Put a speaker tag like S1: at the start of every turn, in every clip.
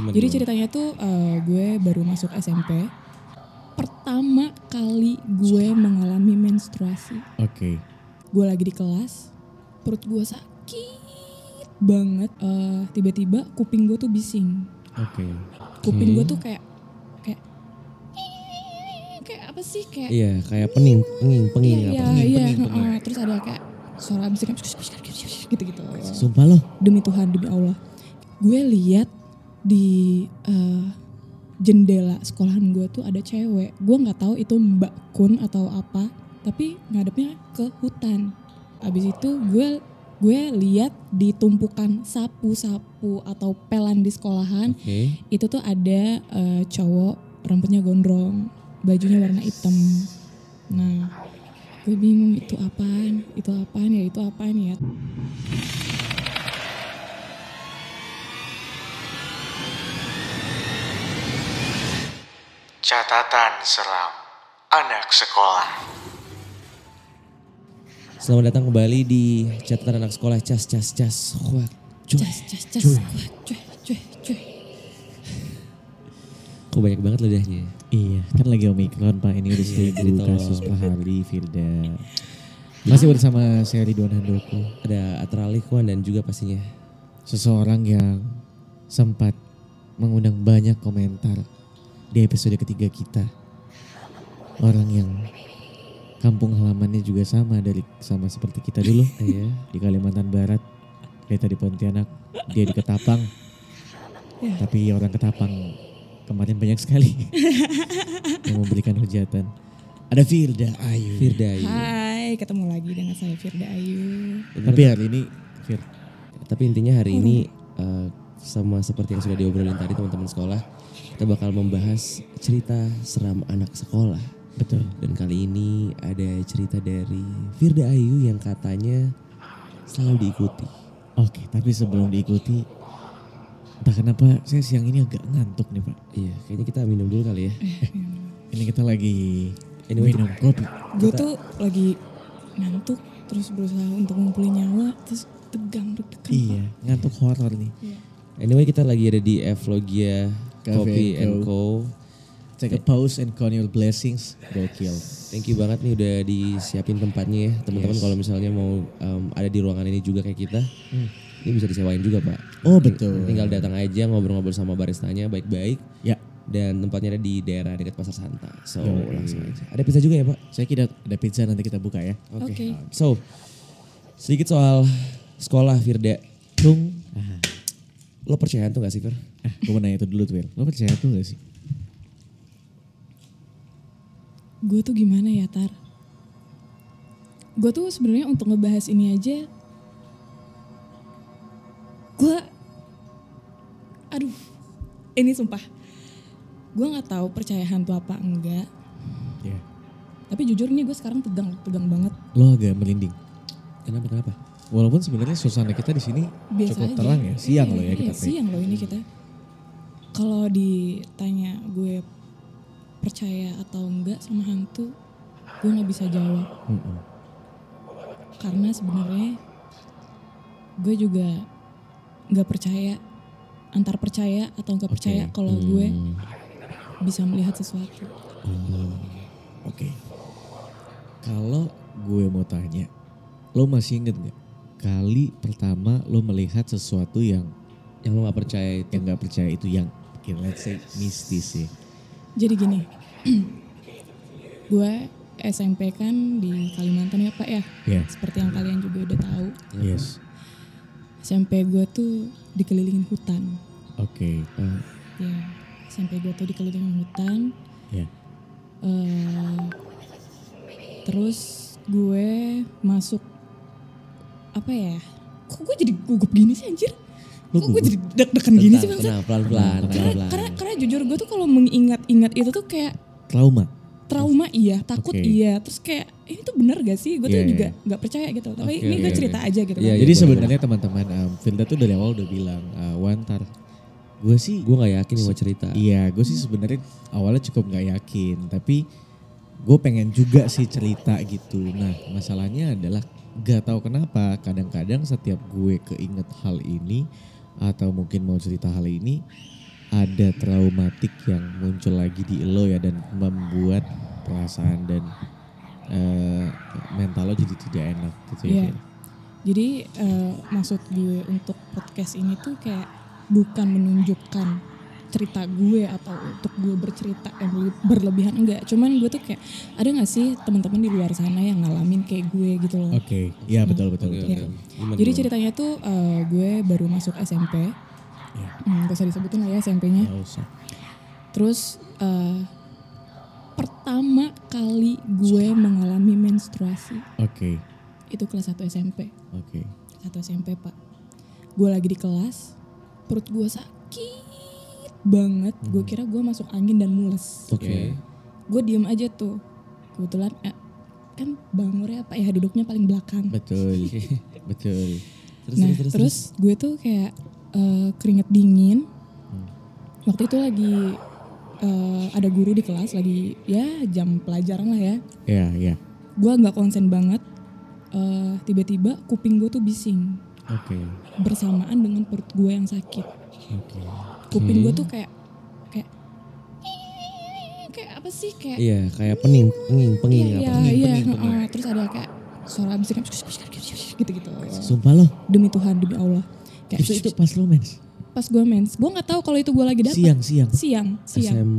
S1: Gimana,
S2: Jadi ceritanya tuh eh, gue baru masuk SMP. Pertama kali gue mengalami menstruasi.
S3: Oke.
S2: Gue lagi di kelas, perut gue sakit banget. Eh, Tiba-tiba kuping gue tuh bising.
S3: Oke.
S2: Kuping gue tuh kayak kayak kayak apa sih kayak
S1: Iya, kayak pening, penging, penging
S2: Iya,
S1: apa?
S2: iya,
S3: Pening,
S2: iya,
S3: pening, pening.
S2: terus ada kayak suara musik gitu-gitu.
S3: Sumpah loh.
S2: Demi Tuhan, demi Allah. Gue lihat di eh, jendela sekolahan gue tuh ada cewek. Gue nggak tahu itu Mbak Kun atau apa, tapi ngadepnya ke hutan. Abis itu gue gue lihat di tumpukan sapu-sapu atau pelan di sekolahan
S1: Oke.
S2: itu tuh ada eh, cowok rambutnya gondrong, bajunya warna hitam. Nah, gue bingung itu apaan, itu apaan ya, itu apaan ya.
S4: Catatan seram anak sekolah.
S1: Selamat datang kembali di catatan anak sekolah cas cas cas. Wah, cuy.
S2: Cas, cas, cas, wah, cuy, cuy, cuy.
S1: Kok banyak banget lidahnya?
S3: Iya, kan lagi Omikron Pak. Ini udah
S1: Iya,
S3: seribu
S1: tolong.
S3: kasus per hari, Firda. Masih bersama saya Ridwan Handoko.
S1: Ada Atra Likuan dan juga pastinya
S3: Seseorang yang sempat mengundang banyak komentar di episode ketiga kita. Orang yang kampung halamannya juga sama dari sama seperti kita dulu.
S1: Iya.
S3: Di Kalimantan Barat, kita di Pontianak, dia di Ketapang.
S2: Ya.
S3: Tapi orang Ketapang kemarin banyak sekali yang memberikan hujatan. Ada Firda Ayu.
S1: Firda Ayu.
S2: Hai, ketemu lagi dengan saya Firda Ayu.
S3: Tapi hari ini Fir,
S1: Tapi intinya hari ini eh, sama seperti yang sudah diobrolin tadi teman-teman sekolah, kita bakal membahas cerita seram anak sekolah.
S3: betul.
S1: Dan kali ini ada cerita dari Firda Ayu yang katanya selalu diikuti.
S3: Oke, tapi sebelum diikuti, entah kenapa saya siang ini agak ngantuk nih Pak.
S1: Iya, kayaknya kita minum dulu kali ya.
S3: Ini kita lagi
S1: Anyway,
S3: minum kopi.
S2: Gue tuh lagi ngantuk, terus berusaha untuk ngumpulin nyawa, terus tegang, deg-degan.
S3: Iya, ngantuk horor nih.
S1: Anyway, kita lagi ada di Evlogia Coffee
S3: and
S1: and Co.
S3: Take a pause and count your blessings. Gokil.
S1: Thank you banget nih udah disiapin tempatnya ya. Teman-teman kalau misalnya mau um, ada di ruangan ini juga kayak kita, ini bisa disewain juga pak.
S3: Oh
S1: Ting-
S3: betul.
S1: Tinggal datang aja ngobrol-ngobrol sama baristanya baik-baik.
S3: Ya,
S1: Dan tempatnya ada di daerah dekat Pasar Santa. So langsung aja. Ada pizza juga ya pak?
S3: saya kira ada pizza nanti kita buka ya.
S2: Oke.
S1: So sedikit soal sekolah Firda.
S3: Tung.
S1: Lo percaya tuh gak sih Fir?
S3: Ah, gue mau nanya itu dulu tuh, Fir. Lo percaya tuh gak sih?
S2: Gue tuh gimana ya Tar? Gue tuh sebenarnya untuk ngebahas ini aja, gue, aduh, ini sumpah, gue nggak tahu percaya hantu apa enggak.
S3: Ya.
S2: Tapi jujur nih gue sekarang tegang, tegang banget.
S3: Lo agak merinding.
S1: Kenapa kenapa?
S3: Walaupun sebenarnya suasana kita di sini cukup
S2: aja.
S3: terang ya, siang loh ya
S2: Iya,
S3: kita. take.
S2: siang loh ini kita. Kalau ditanya gue percaya atau enggak sama hantu, gue nggak bisa jawab.
S3: Mm-mm.
S2: karena sebenarnya gue juga nggak percaya antar percaya atau nggak percaya
S3: Oke.
S2: kalau gue
S1: Hmm.
S2: bisa melihat sesuatu
S3: Oke. Kalau gue mau tanya, lo masih inget nggak kali pertama lo melihat sesuatu yang
S1: Yang lo gak percaya itu.
S3: yang nggak percaya itu yang okay, let's say mistis ya?
S2: jadi gini gue SMP kan di Kalimantan ya pak ya
S3: Ya.
S2: seperti yang kalian juga udah tahu
S3: Yes.
S2: SMP gue tuh dikelilingin hutan
S3: Oke.
S1: Eh,
S2: ya SMP gue tuh dikelilingin hutan
S3: Ya.
S2: eh terus gue masuk apa ya kok gue jadi gugup gini sih anjir kok gue jadi deg-degan gini sih bangsa
S1: Tenang, pelan-pelan,
S2: karena,
S1: pelan-pelan.
S2: karena karena jujur gue tuh kalau mengingat-ingat itu tuh kayak
S3: Trauma.
S2: trauma iya takut
S3: Oke.
S2: iya terus kayak ini tuh bener gak sih gue tuh
S3: Iya, iya,
S2: juga
S3: iya.
S2: nggak percaya gitu tapi
S1: Oke,
S2: ini gue
S1: oke,
S2: cerita aja gitu
S1: Iya,
S2: kan
S1: iya.
S3: Jadi sebenarnya teman-teman um, Firda tuh dari awal udah bilang, uh, Wantar, gue sih
S1: Gue gak yakin nih mau cerita.
S3: Iya, gue sih sebenarnya awalnya cukup nggak yakin, tapi gue pengen juga sih cerita gitu. Nah, masalahnya adalah gak tahu kenapa kadang-kadang setiap gue keinget hal ini atau mungkin mau cerita hal ini, ada traumatik yang muncul lagi di lo ya dan membuat perasaan dan eh, mental lo jadi tidak enak gitu ya.
S2: Iya. Jadi eh, maksud gue untuk podcast ini tuh kayak bukan menunjukkan cerita gue atau untuk gue bercerita yang berle- berlebihan enggak. Cuman gue tuh kayak ada gak sih teman-teman di luar sana yang ngalamin kayak gue gitu loh.
S3: Oke, iya betul betul.
S1: Oke,
S3: betul.
S1: oke. Gimana,
S2: Jadi
S1: gimana?
S2: ceritanya tuh eh, gue baru masuk SMP.
S3: Iya.
S2: Hmm, gak usah disebutin lah ya SMP-nya.
S3: Nggak usah.
S2: Terus eh, pertama kali gue mengalami menstruasi
S3: Oke,
S2: itu kelas 1 SMP.
S3: oke.
S2: Satu SMP pak. Gue lagi di kelas, perut gue sakit banget. Gue kira gue masuk angin dan mules.
S1: Oke.
S2: Gue diem aja tuh. Kebetulan eh, kan Bang Nur ya pak ya duduknya paling belakang.
S3: Betul, betul.
S1: Terus,
S2: nah
S1: terus,
S2: terus, gue tuh kayak eh, keringet dingin.
S3: Hmm.
S2: Waktu itu lagi eh, ada guru di kelas lagi ya jam pelajaran lah ya.
S3: Ya, ya.
S2: Gue nggak konsen banget. Eh, Tiba-tiba kuping gue tuh bising
S3: Oke,
S2: bersamaan dengan perut gue yang sakit.
S3: oke.
S2: Kuping gue tuh kayak kayak kayak apa sih kayak
S1: Iya, kayak pening, penging, penging
S2: iya
S1: apa?
S2: iya
S3: Pening,
S2: iya
S3: pening,
S2: terus ada kayak suara bisik gitu-gitu.
S3: Sumpah lo,
S2: Demi Tuhan demi Allah. Kayak
S3: itu itu pas lo mens.
S2: pas gue mens, gue nggak tahu kalau itu gue lagi dapat.
S3: Siang, siang.
S2: Siang, siang.
S1: SM,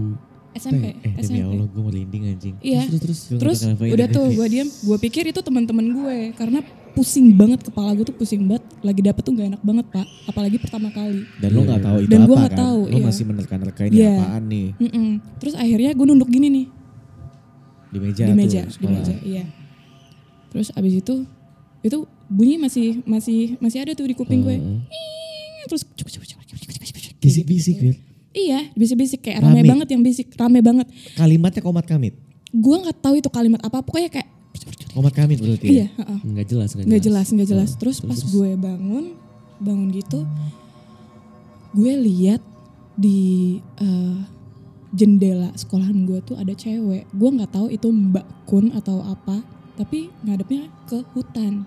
S2: SMP,
S3: Eh, demi
S2: SMP.
S3: Allah gue merinding anjing.
S2: Iya.
S1: terus, terus.
S2: Terus
S3: ini.
S2: udah tuh gue diam, gue pikir itu teman-teman gue karena pusing banget kepala gue tuh pusing banget, lagi dapet tuh gak enak banget pak, apalagi pertama kali.
S3: Dan lo nggak tahu itu
S2: Dan
S3: apa
S2: gua nggak
S3: kan?
S2: tahu,
S3: Lo
S2: iya.
S3: masih menerka-nerka ini
S2: Iya.
S3: apaan nih
S2: Mm-mm. Terus akhirnya gue nunduk gini nih
S3: di meja
S2: di
S3: tuh,
S2: meja, di
S3: sekolah.
S2: meja, iya. Terus abis itu itu bunyi masih masih masih ada tuh di kuping gue. Ing, Terus
S3: Bisik-bisik, Fir.
S2: Iya, bisik-bisik kayak rame,
S3: Rame.
S2: banget yang bisik, rame banget.
S3: Kalimatnya komat kamit.
S2: Gue nggak tahu itu kalimat apa, pokoknya kayak
S3: Komat kamit berarti ya?
S2: iya, heeh.
S1: Nggak jelas, nggak
S2: nggak
S1: jelas.
S2: jelas nggak jelas. Terus pas gue bangun bangun gitu gue lihat di eh, jendela sekolahan gue tuh ada cewek. Gue nggak tahu itu mbak kun atau apa tapi ngadepnya ke hutan.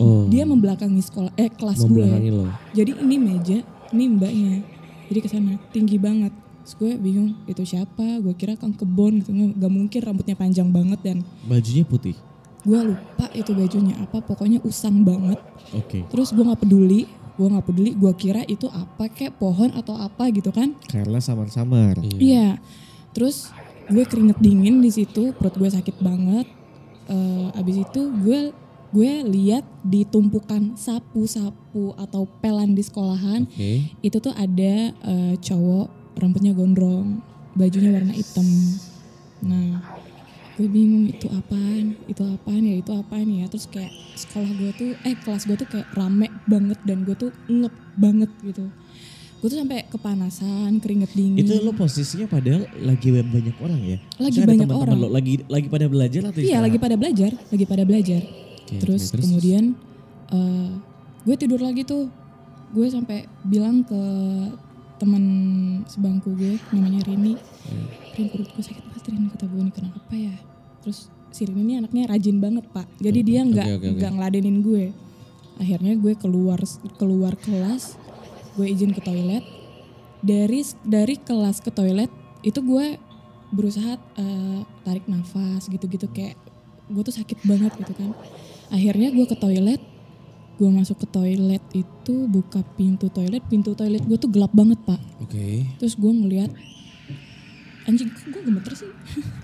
S1: Oh,
S2: dia membelakangi sekolah eh kelas gue.
S1: Membelakangi lo.
S2: jadi ini meja ini mbaknya. Jadi ke sana tinggi banget. Terus gue bingung itu siapa? Gue kira kang kebon gitu. Nggak mungkin rambutnya panjang banget dan
S3: Bajunya putih.
S2: Gue lupa itu bajunya apa pokoknya usang banget
S3: Oke.
S2: terus gue nggak peduli gue nggak peduli gue kira itu apa kayak pohon atau apa gitu kan
S3: Karena samar-samar.
S2: iya terus gue keringet dingin di situ perut gue sakit banget Eh, abis itu gue gue lihat di tumpukan sapu-sapu atau pelan di sekolahan
S1: Oke.
S2: itu tuh ada eh, cowok rambutnya gondrong bajunya warna hitam nah gue bingung itu apaan? Itu apaan ya? Itu apaan ya? Terus kayak sekolah gue tuh eh kelas gue tuh kayak rame banget dan gue tuh ngep banget gitu. Gue tuh sampai kepanasan keringet dingin.
S3: Itu lo posisinya padahal lagi banyak orang ya?
S2: Lagi
S3: ada
S2: banyak orang.
S3: Lo, lagi lagi pada belajar atau
S2: iya lagi pada belajar lagi pada belajar.
S1: Oke,
S2: terus
S1: oke, terus,
S2: kemudian eh, gue tidur lagi tuh. Gue sampai bilang ke teman sebangku gue namanya Rini. Rin perut gue sakit banget Rin. Kata gue ini kenapa ya terus si Rini ini anaknya rajin banget pak. Jadi dia nggak
S1: oke, oke, oke.
S2: nggak ngeladenin gue. Akhirnya gue keluar keluar kelas gue izin ke toilet. Dari dari kelas ke toilet itu gue berusaha eh, tarik nafas gitu-gitu kayak gue tuh sakit banget gitu kan. Akhirnya gue ke toilet gue masuk ke toilet itu buka pintu toilet pintu toilet gue tuh gelap banget pak.
S1: Oke.
S2: terus gue ngeliat anjing kok gue gemeter sih?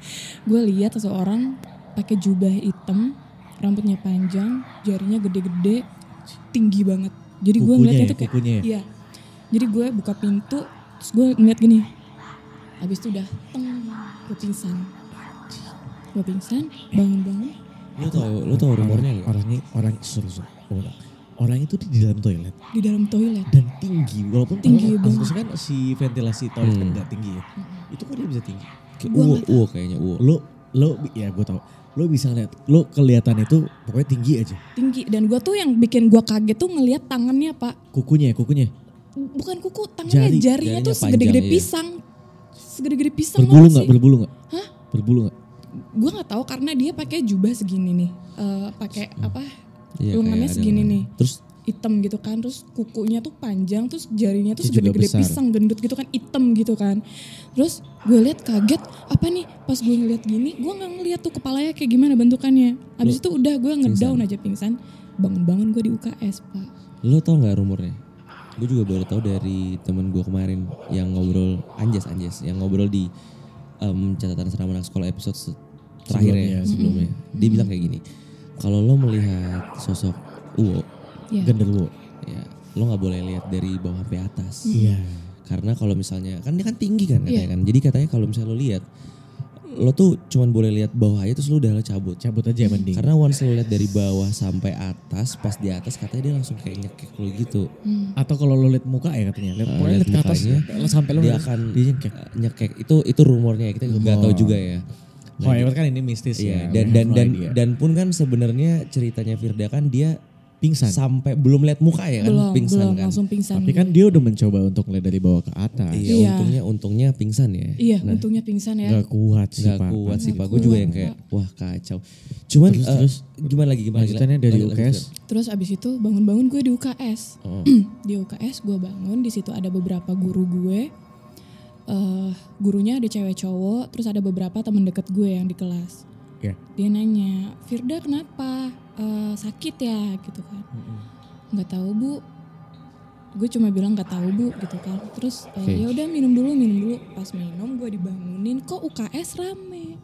S2: Gue lihat seseorang pakai jubah hitam rambutnya panjang jarinya gede-gede tinggi banget. Jadi gue ngeliatnya
S3: ya,
S2: tuh kayak
S3: kukunya ya?
S2: iya. Jadi gue buka pintu terus gue ngeliat gini. Habis itu udah teng gue pingsan. Gue pingsan bangun-bangun.
S1: Lo tau, lo tau rumornya nggak?
S3: Orangnya orang suruh suruh orang. Itu di dalam toilet
S2: di dalam toilet
S3: dan tinggi walaupun
S2: Tinggi
S3: kalau-
S2: banget.
S3: maksudnya kan si ventilasi toilet kan
S1: Hmm.
S3: nggak tinggi ya. Itu kok dia bisa tinggi?
S1: Kayak uwo, uwo kayaknya uwo.
S3: Lo lo ya gue tau. Lo bisa ngeliat lo kelihatan itu pokoknya tinggi aja.
S2: tinggi dan gue tuh yang bikin gue kaget tuh ngeliat tangannya pak
S3: Kukunya ya kukunya.
S2: bukan kuku tangannya
S3: Jari.
S2: jarinya tuh
S1: Jarinya
S2: segede-gede
S1: panjang, iya.
S2: pisang segede-gede pisang
S3: Berbulu
S2: tau
S3: nggak?
S2: sih?
S3: Berbulu nggak?
S2: Hah?
S3: Berbulu nggak?
S2: gue nggak tahu karena dia pakai jubah segini nih Eh, pakai apa
S1: Iya,
S2: lengannya segini
S1: lengan.
S2: nih
S1: Terus
S2: hitam gitu kan terus kukunya tuh panjang terus jarinya tuh segede-gede pisang gendut gitu kan hitam gitu kan. Terus gue lihat kaget apa nih? Pas gue ngeliat gini gue nggak ngeliat tuh kepalanya kayak gimana bentukannya. Abis itu udah gue ngedown aja pingsan. Bangun-bangun gue di UKS pak.
S1: Lo tau nggak rumornya? Gue juga baru tahu dari temen gue kemarin yang ngobrol Anjas Anjas yang ngobrol di em, catatan seram anak sekolah episode se- terakhir ya sebelumnya. Dia bilang kayak gini, kalau lo melihat sosok Uwo,
S2: ya
S3: Genderuwo.
S1: ya lo nggak boleh lihat dari bawah sampai atas.
S3: Iya.
S1: Karena kalau misalnya kan dia kan tinggi kan katanya
S2: Iya.
S1: kan. Jadi katanya kalau misalnya lo lihat lo tuh cuman boleh lihat bawah aja terus lo udah lo cabut.
S3: Cabut aja mending.
S1: Karena once lo lihat dari bawah sampai atas, pas di atas katanya dia langsung kayak nyekek lo gitu.
S3: Atau kalau lo liat muka ya katanya. Pokoknya
S1: liat
S3: liat ke atas.
S1: mukanya,
S3: Lo sampai lo
S1: dia akan
S3: dia nyengkek.
S1: eh, nyekek. Itu itu rumornya ya, kita nggak tahu juga ya.
S3: Oh, ya kan ini mistis
S1: Iya,
S3: ya.
S1: dan dan
S3: no
S1: dan
S3: idea.
S1: dan pun kan sebenarnya ceritanya Firda kan dia
S3: pingsan.
S1: sampai belum lihat muka ya kan
S2: belum
S1: pingsan
S2: belum
S1: kan.
S2: langsung pingsan
S3: Tapi kan dia udah mencoba untuk ngeliat dari bawah ke atas.
S1: Iya,
S2: Iya.
S1: untungnya untungnya pingsan ya.
S2: iya untungnya pingsan ya
S3: Gak kuat sih
S1: Nggak
S3: Pak.
S1: kuat sih Pak. Gue juga yang kayak wah kacau. Cuman
S3: Terus-
S1: eh,
S3: terus?
S1: gimana lagi gimana lagi?
S3: Lanjutannya dari
S1: lanjut,
S3: UKS.
S1: lanjut.
S2: terus abis itu bangun-bangun gue di UKS
S1: Oh.
S2: di UKS gue bangun di situ ada beberapa guru gue eh gurunya ada cewek cowok terus ada beberapa teman deket gue yang di kelas
S3: Ya.
S2: dia nanya Firda kenapa Eh, sakit ya gitu kan nggak tahu bu gue cuma bilang nggak tahu bu gitu kan terus eh,
S1: Oke.
S2: ya udah minum dulu minum dulu pas minum gue dibangunin kok UKS rame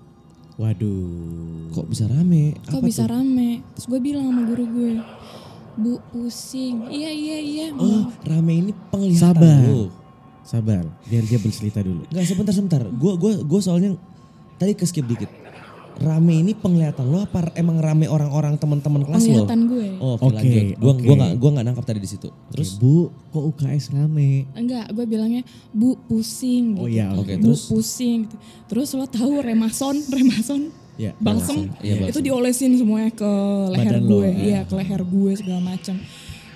S3: Waduh.
S1: Kok bisa rame?
S2: kok
S1: Apa
S2: bisa
S1: tuh?
S2: rame terus gue bilang sama guru gue bu pusing iya iya iya
S1: Oh, rame ini penglihatan
S3: Sabar.
S1: lu.
S3: Sabar, biar dia bercerita dulu.
S1: Enggak sebentar sebentar. Gue gua gua soalnya tadi ke skip dikit. Rame ini penglihatan lo apa emang rame orang-orang teman-teman kelas lo?
S2: penglihatan gue
S1: Oh, oke
S3: Oke,
S1: lanjut. Gua
S3: oke.
S1: gua nggak gua nggak nangkap tadi di situ.
S3: Terus
S1: Terus
S3: Bu, kok UKS rame?
S2: enggak gue bilangnya bu pusing gitu
S3: Oh iya,
S1: oke,
S2: bu
S1: terus?
S2: pusing gitu. terus lo tahu remason remason
S3: Ya,
S2: balsem itu
S1: balsem.
S2: diolesin semuanya ke leher
S3: Badan
S2: gue
S3: ya.
S2: iya ke leher gue segala macam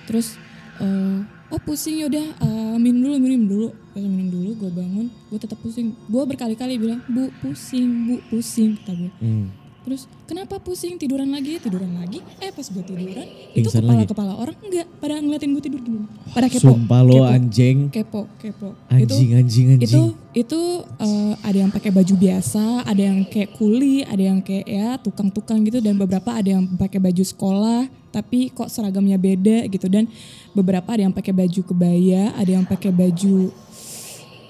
S2: terus eh, oh pusing yaudah eh, minum dulu minum dulu. Pas minum dulu gue bangun gue tetap pusing. Gue berkali-kali bilang bu pusing bu pusing kata gue
S3: Hmm.
S2: Terus kenapa pusing tiduran lagi? Tiduran lagi? Eh pas gue tiduran itu
S3: Pingsan
S2: kepala
S3: lagi?
S2: kepala orang enggak. Pada ngeliatin gue tidur gini pada kepo.
S3: Sumpah lo
S2: kepo,
S3: anjing.
S2: kepo kepo.
S3: Anjing, anjing, anjing.
S2: itu itu eh, ada yang pakai baju biasa, ada yang kayak kuli, ada yang kayak ya tukang-tukang gitu dan beberapa ada yang pakai baju sekolah tapi kok seragamnya beda gitu. Dan beberapa ada yang pakai baju kebaya, ada yang pakai baju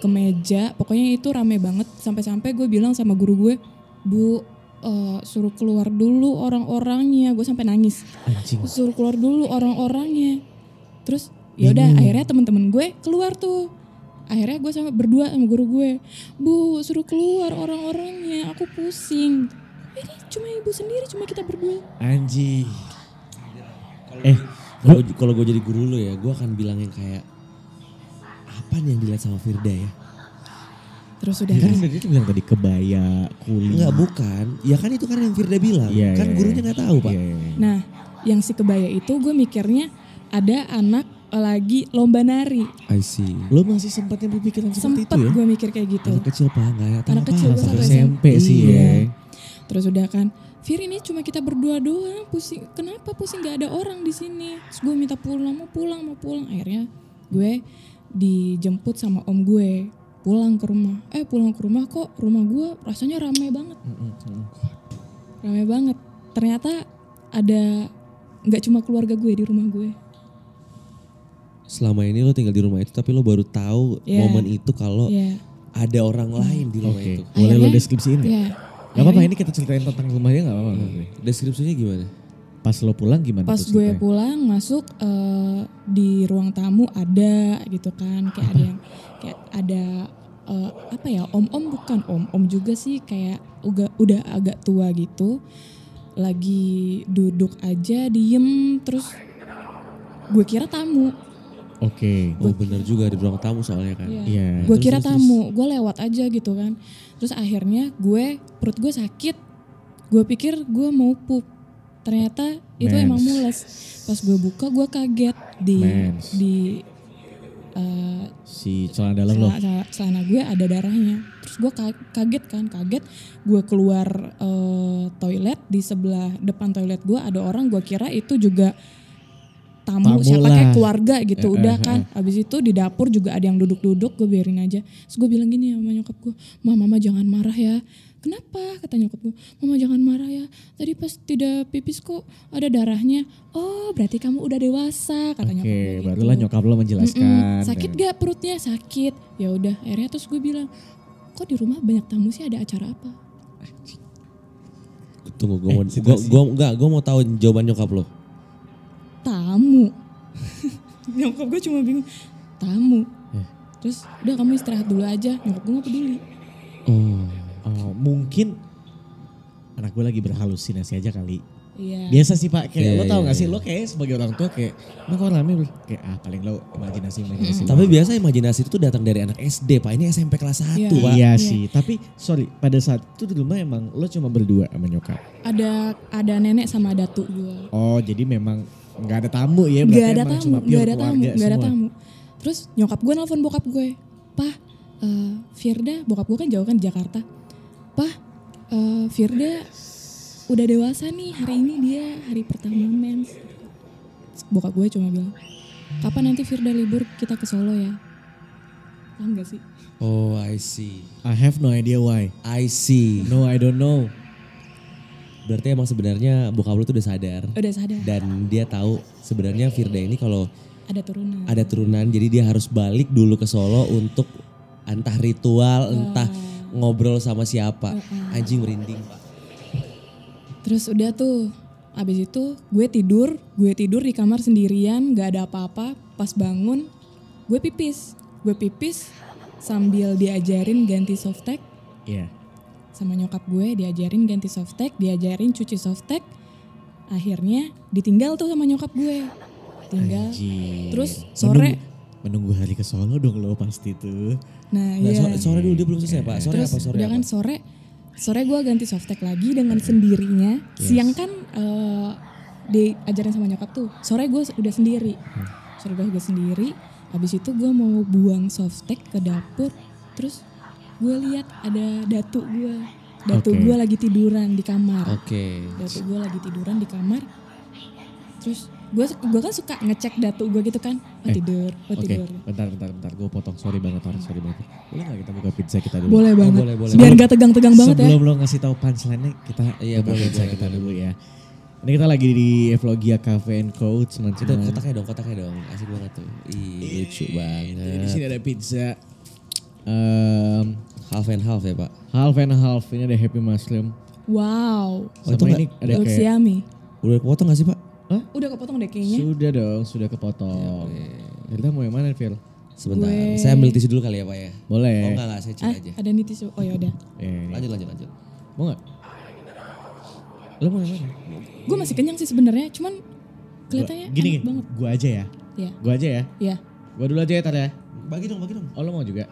S2: kemeja. Pokoknya itu rame banget. Sampai-sampai gue bilang sama guru gue, "Bu, eh, suruh keluar dulu orang-orangnya." Gue sampai nangis
S3: anjing.
S2: suruh keluar dulu orang-orangnya terus ya udah akhirnya temen-temen gue keluar tuh akhirnya gue sama berdua sama guru gue bu suruh keluar orang-orangnya aku pusing ini cuma ibu sendiri cuma kita berdua
S3: Anjing. Eh,
S1: kalau kalau gue jadi guru lo ya, gue akan bilang yang kayak apa nih yang dilihat sama Firda ya?
S2: Terus udah
S3: kan
S2: kan
S3: tadi tuh bilang tadi kebaya, kuli.
S1: Enggak bukan. Ya kan itu kan yang Firda bilang.
S3: Iya,
S1: kan
S3: iya,
S1: gurunya
S3: iya.
S1: nggak tahu pak.
S3: Iya, iya, iya.
S2: nah yang si kebaya itu gue mikirnya ada anak lagi lomba nari
S1: I see.
S3: Lo masih sempatnya berpikiran seperti
S2: sempet
S3: itu ya?
S2: gue mikir kayak gitu
S1: Anak kecil pak nggak ya
S2: Anak kecil, gue
S3: satu SMP sih
S2: Iya.
S3: ya.
S2: Terus udah kan, Fir ini cuma kita berdua doang, pusing. Kenapa pusing gak ada orang di sini? Terus gue minta pulang, mau pulang, mau pulang. Akhirnya gue dijemput sama om gue pulang ke rumah. Eh pulang ke rumah kok rumah gue rasanya rame banget, rame banget. Ternyata ada nggak cuma keluarga gue di rumah gue.
S1: Selama ini lo tinggal di rumah itu tapi lo baru tahu
S2: Iya.
S1: momen itu kalau
S2: Ya,
S1: ada orang lain di rumah
S3: Oke,
S1: itu.
S3: boleh lo deskripsiin nggak?
S2: ya.
S3: Gak apa-apa ini kita ceritain tentang rumahnya gak apa-apa. gue.
S1: Deskripsinya gimana?
S3: Pas lo pulang gimana
S2: Pas
S3: tuh
S2: gue
S3: ceritanya?
S2: pulang masuk eh, di ruang tamu ada gitu kan kayak ada yang kayak ada eh, apa ya om-om bukan om-om juga sih kayak udah udah agak tua gitu lagi duduk aja diem terus gue kira tamu
S3: Oke.
S1: Oh bener juga di ruang tamu soalnya kan.
S2: Iya.
S3: Iya.
S2: gue
S1: terus,
S2: kira
S1: terus,
S2: tamu gue lewat aja gitu kan terus akhirnya gue perut gue sakit gue pikir gue mau pup ternyata itu
S3: Mens.
S2: emang mules pas gue buka gue kaget di
S3: Mens.
S2: di eh,
S3: Si celana dalam lo.
S2: celana, celana gue ada darahnya terus gue ka- kaget kan kaget gue keluar eh, toilet di sebelah depan toilet gue ada orang gue kira itu juga tamu,
S3: Tamu
S2: siapa kayak
S3: lah.
S2: keluarga gitu
S3: Eh,
S2: udah
S3: eh,
S2: kan. habis itu di dapur juga ada yang duduk-duduk gue biarin aja. Terus gue bilang gini sama nyokap gue mama mama jangan marah ya. Kenapa? kata nyokap gue mama jangan marah ya. Tadi pas tidak pipis kok ada darahnya. Oh berarti kamu udah dewasa kata
S3: Oke,
S2: nyokap gue gitu.
S3: barulah nyokap lo menjelaskan.
S2: Mm-mm, sakit
S3: Ya.
S2: gak perutnya? Sakit. Ya udah akhirnya terus gue bilang kok di rumah banyak tamu sih? Ada acara apa?
S1: Tunggu, gue mau,
S3: Eh,
S1: gua,
S3: situasi.
S1: gua, enggak, gue mau tahu jawaban nyokap lo.
S2: Tamu nyokap gue cuma bingung tamu
S3: Eh.
S2: terus udah kamu istirahat dulu aja nyokap gue gak peduli
S1: Oh.
S3: Oh, mungkin anak gue lagi berhalusinasi aja kali.
S2: iya
S3: Biasa sih pak, kayak
S1: Iya,
S3: lo tau
S1: iya,
S3: gak sih,
S1: iya.
S3: lo kayak sebagai orang tua kayak, nah kok rame bro? Kayak ah paling lo imajinasi imajinasi.
S1: Tapi biasa imajinasi itu tuh datang dari anak SD, Pak. Ini SMP kelas 1,
S2: Iya.
S1: Pak.
S3: Iya
S2: Iya.
S3: sih, tapi sorry pada saat itu di rumah emang lo cuma berdua sama nyokap.
S2: ada ada nenek sama datu gue
S3: Oh jadi memang nggak ada tamu ya?
S2: Gak
S3: Berarti
S2: ada
S3: emang
S2: tamu,
S3: cuma
S2: gak
S3: pure
S2: ada tamu, gak ada tamu. Terus nyokap gue nelfon bokap gue, Pah, eh, Firda, bokap gue kan jauh kan di Jakarta. Pah, eh, Firda udah dewasa nih, hari ini dia hari pertama mens. Bokap gue cuma bilang, kapan nanti Firda libur kita ke Solo ya? Paham gak sih?
S1: Oh, I see.
S3: I have no idea why.
S1: I see.
S3: No, I don't know.
S1: Berarti emang sebenarnya bokap lo tuh udah sadar
S2: Udah sadar,
S1: dan dia tahu sebenarnya Firda ini kalau
S2: ada turunan.
S1: ada turunan jadi dia harus balik dulu ke Solo untuk entah ritual, entah ngobrol sama siapa. Anjing merinding, Pak.
S2: Terus udah tuh, abis itu gue tidur, gue tidur di kamar sendirian, gak ada apa-apa. Pas bangun, gue pipis. Gue pipis sambil diajarin ganti softtek
S3: Iya.
S2: Sama nyokap gue, diajarin ganti softtek, diajarin cuci softtek. Akhirnya ditinggal tuh sama nyokap gue. Tinggal.
S3: Anjir.
S2: Terus sore,
S3: Menunggu, menunggu hari ke Solo dong lo pasti tuh.
S2: nah
S1: Nah,
S2: iya.
S1: sore, sore dulu dia belum selesai, Pak. Sore
S2: Terus
S1: apa sore? apa?
S2: kan sore, sore gue ganti softtek lagi dengan sendirinya. Siang kan eh, diajarin sama nyokap tuh. Sore gue udah sendiri. Sore gue udah sendiri. Habis itu gue mau buang softtek ke dapur. Terus gue lihat ada datu gue. Datu
S3: Oke.
S2: gue lagi tiduran di kamar.
S1: Oke.
S2: Datu gue lagi tiduran di kamar. Terus gue gue kan suka ngecek datu gue gitu kan. Oh
S3: Eh,
S2: tidur, oh
S3: Oke,
S2: tidur.
S3: bentar, bentar, bentar. Gue potong. Sorry banget, Tor. Sorry banget. Boleh gak kita buka pizza kita dulu?
S2: Boleh banget.
S1: boleh, boleh.
S2: Biar gak tegang-tegang banget ya.
S3: Sebelum lo ngasih tahu punchline-nya, kita
S1: Iya,
S3: buka
S1: boleh,
S3: pizza
S1: boleh,
S3: kita
S1: boleh.
S3: dulu ya. Ini kita lagi di Evlogia Cafe and Coach,
S1: Itu
S3: teman-teman.
S1: kotaknya dong, kotaknya dong. Asik banget tuh. Ih, lucu
S3: Di
S1: banget.
S3: sini ada pizza. Em,
S1: Half and half ya, Pak.
S3: half and half. Ini ada Happy Mushroom.
S2: Wow.
S1: Oh, itu
S3: Sama ini
S1: nggak-
S3: ada kayak
S2: yummy.
S1: Udah kepotong gak sih, Pak?
S2: Udah kepotong deh kayaknya.
S3: Sudah dong, sudah kepotong. Kita mau yang mana, Phil?
S1: Sebentar.
S2: Gue-
S1: Saya ambil tisu dulu kali ya, Pak ya.
S3: Boleh.
S1: Oh enggak, enggak. Saya cek
S2: Ah,
S1: aja.
S2: ada nih tisu. Oh ya udah.
S3: Eh, ini.
S1: Lanjut, lanjut, lanjut.
S3: Mau gak? Lo mau yang mana?
S2: Gue masih kenyang sih sebenarnya, cuman kelihatannya
S3: gini,
S2: enak
S3: gini.
S2: banget.
S3: Gua aja ya.
S2: Ya,
S3: Gua aja ya.
S2: ya.
S3: Gua dulu aja ya, Tar ya.
S1: Bagi dong, bagi dong.
S3: Oh, lo mau juga?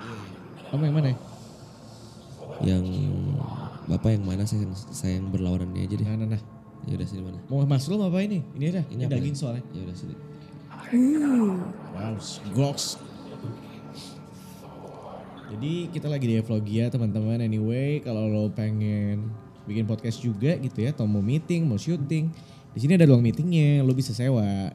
S3: Mau yang mana?
S1: Yang Bapak yang mana saya saya yang berlawanan ini aja deh.
S3: Nah, nah, nah.
S1: Ya udah sini mana?
S3: Mau mushroom apa ini? Ini aja. Ini,
S1: apa
S3: daging
S1: nih?
S3: soalnya.
S1: Ya udah sini.
S2: Uh,
S3: Wow, goks. Jadi kita lagi di Evlogia teman-teman. Anyway, kalau lo pengen bikin podcast juga gitu ya, atau mau meeting, mau syuting, di sini ada ruang meetingnya. Lo bisa sewa.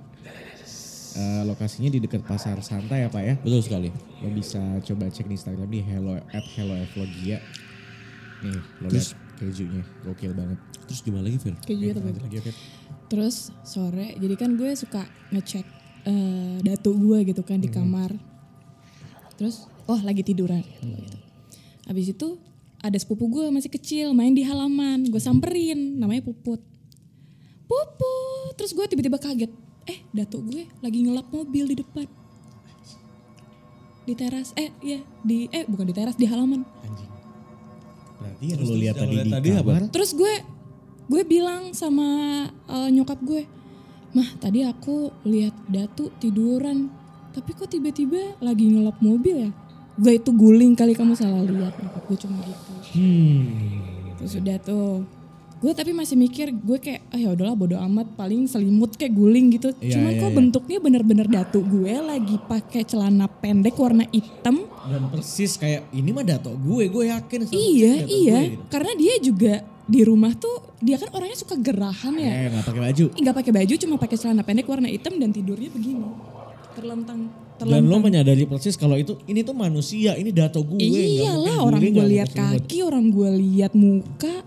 S3: Eh, lokasinya di dekat pasar santai ya pak ya.
S1: Betul sekali.
S3: Lo bisa coba cek di Instagram di hello at hello Evlogia. Nih, lo
S1: Terus-
S3: lihat kejunya, gokil banget.
S1: Terus gimana lagi, Fir?
S2: kayak gitu
S3: Lanjut lagi oke.
S2: Terus sore, jadi kan gue suka ngecek eh, datu gue gitu kan di kamar. Terus, oh lagi tiduran. Gitu. Habis itu ada sepupu gue masih kecil main di halaman. Gue samperin, namanya Puput. Puput. Terus gue tiba-tiba kaget. Eh, datu gue lagi ngelap mobil di depan. Di teras, eh iya, di eh bukan di teras, di halaman.
S3: Anjing. Berarti yang
S1: terus
S3: lihat tadi di
S1: tadi apa?
S3: kamar.
S2: Terus gue gue bilang sama eh, nyokap gue, mah tadi aku lihat Datu tiduran, tapi kok tiba-tiba lagi ngelap mobil ya? Gue itu guling kali kamu salah lihat, nyokap gue cuma gitu.
S3: Hmm.
S2: Terus udah tuh, gue tapi masih mikir gue kayak, ah ya udahlah bodo amat, paling selimut kayak guling gitu.
S3: Iya,
S2: Cuman
S3: iya,
S2: kok
S3: iya.
S2: bentuknya bener-bener Datu gue lagi pakai celana pendek warna hitam.
S3: Dan persis kayak ini mah dato gue, gue yakin. 100%
S2: Iya iya,
S3: gue gitu.
S2: karena dia juga di rumah tuh dia kan orangnya suka gerahan ya
S3: Eh nggak pakai baju.
S2: nggak pakai baju cuma pakai celana pendek warna hitam dan tidurnya begini terlentang
S3: Dan
S2: terlentang
S3: lo menyadari persis kalau itu ini tuh manusia, ini dato gue.
S2: iyalah orang gue lihat kaki orang gue lihat muka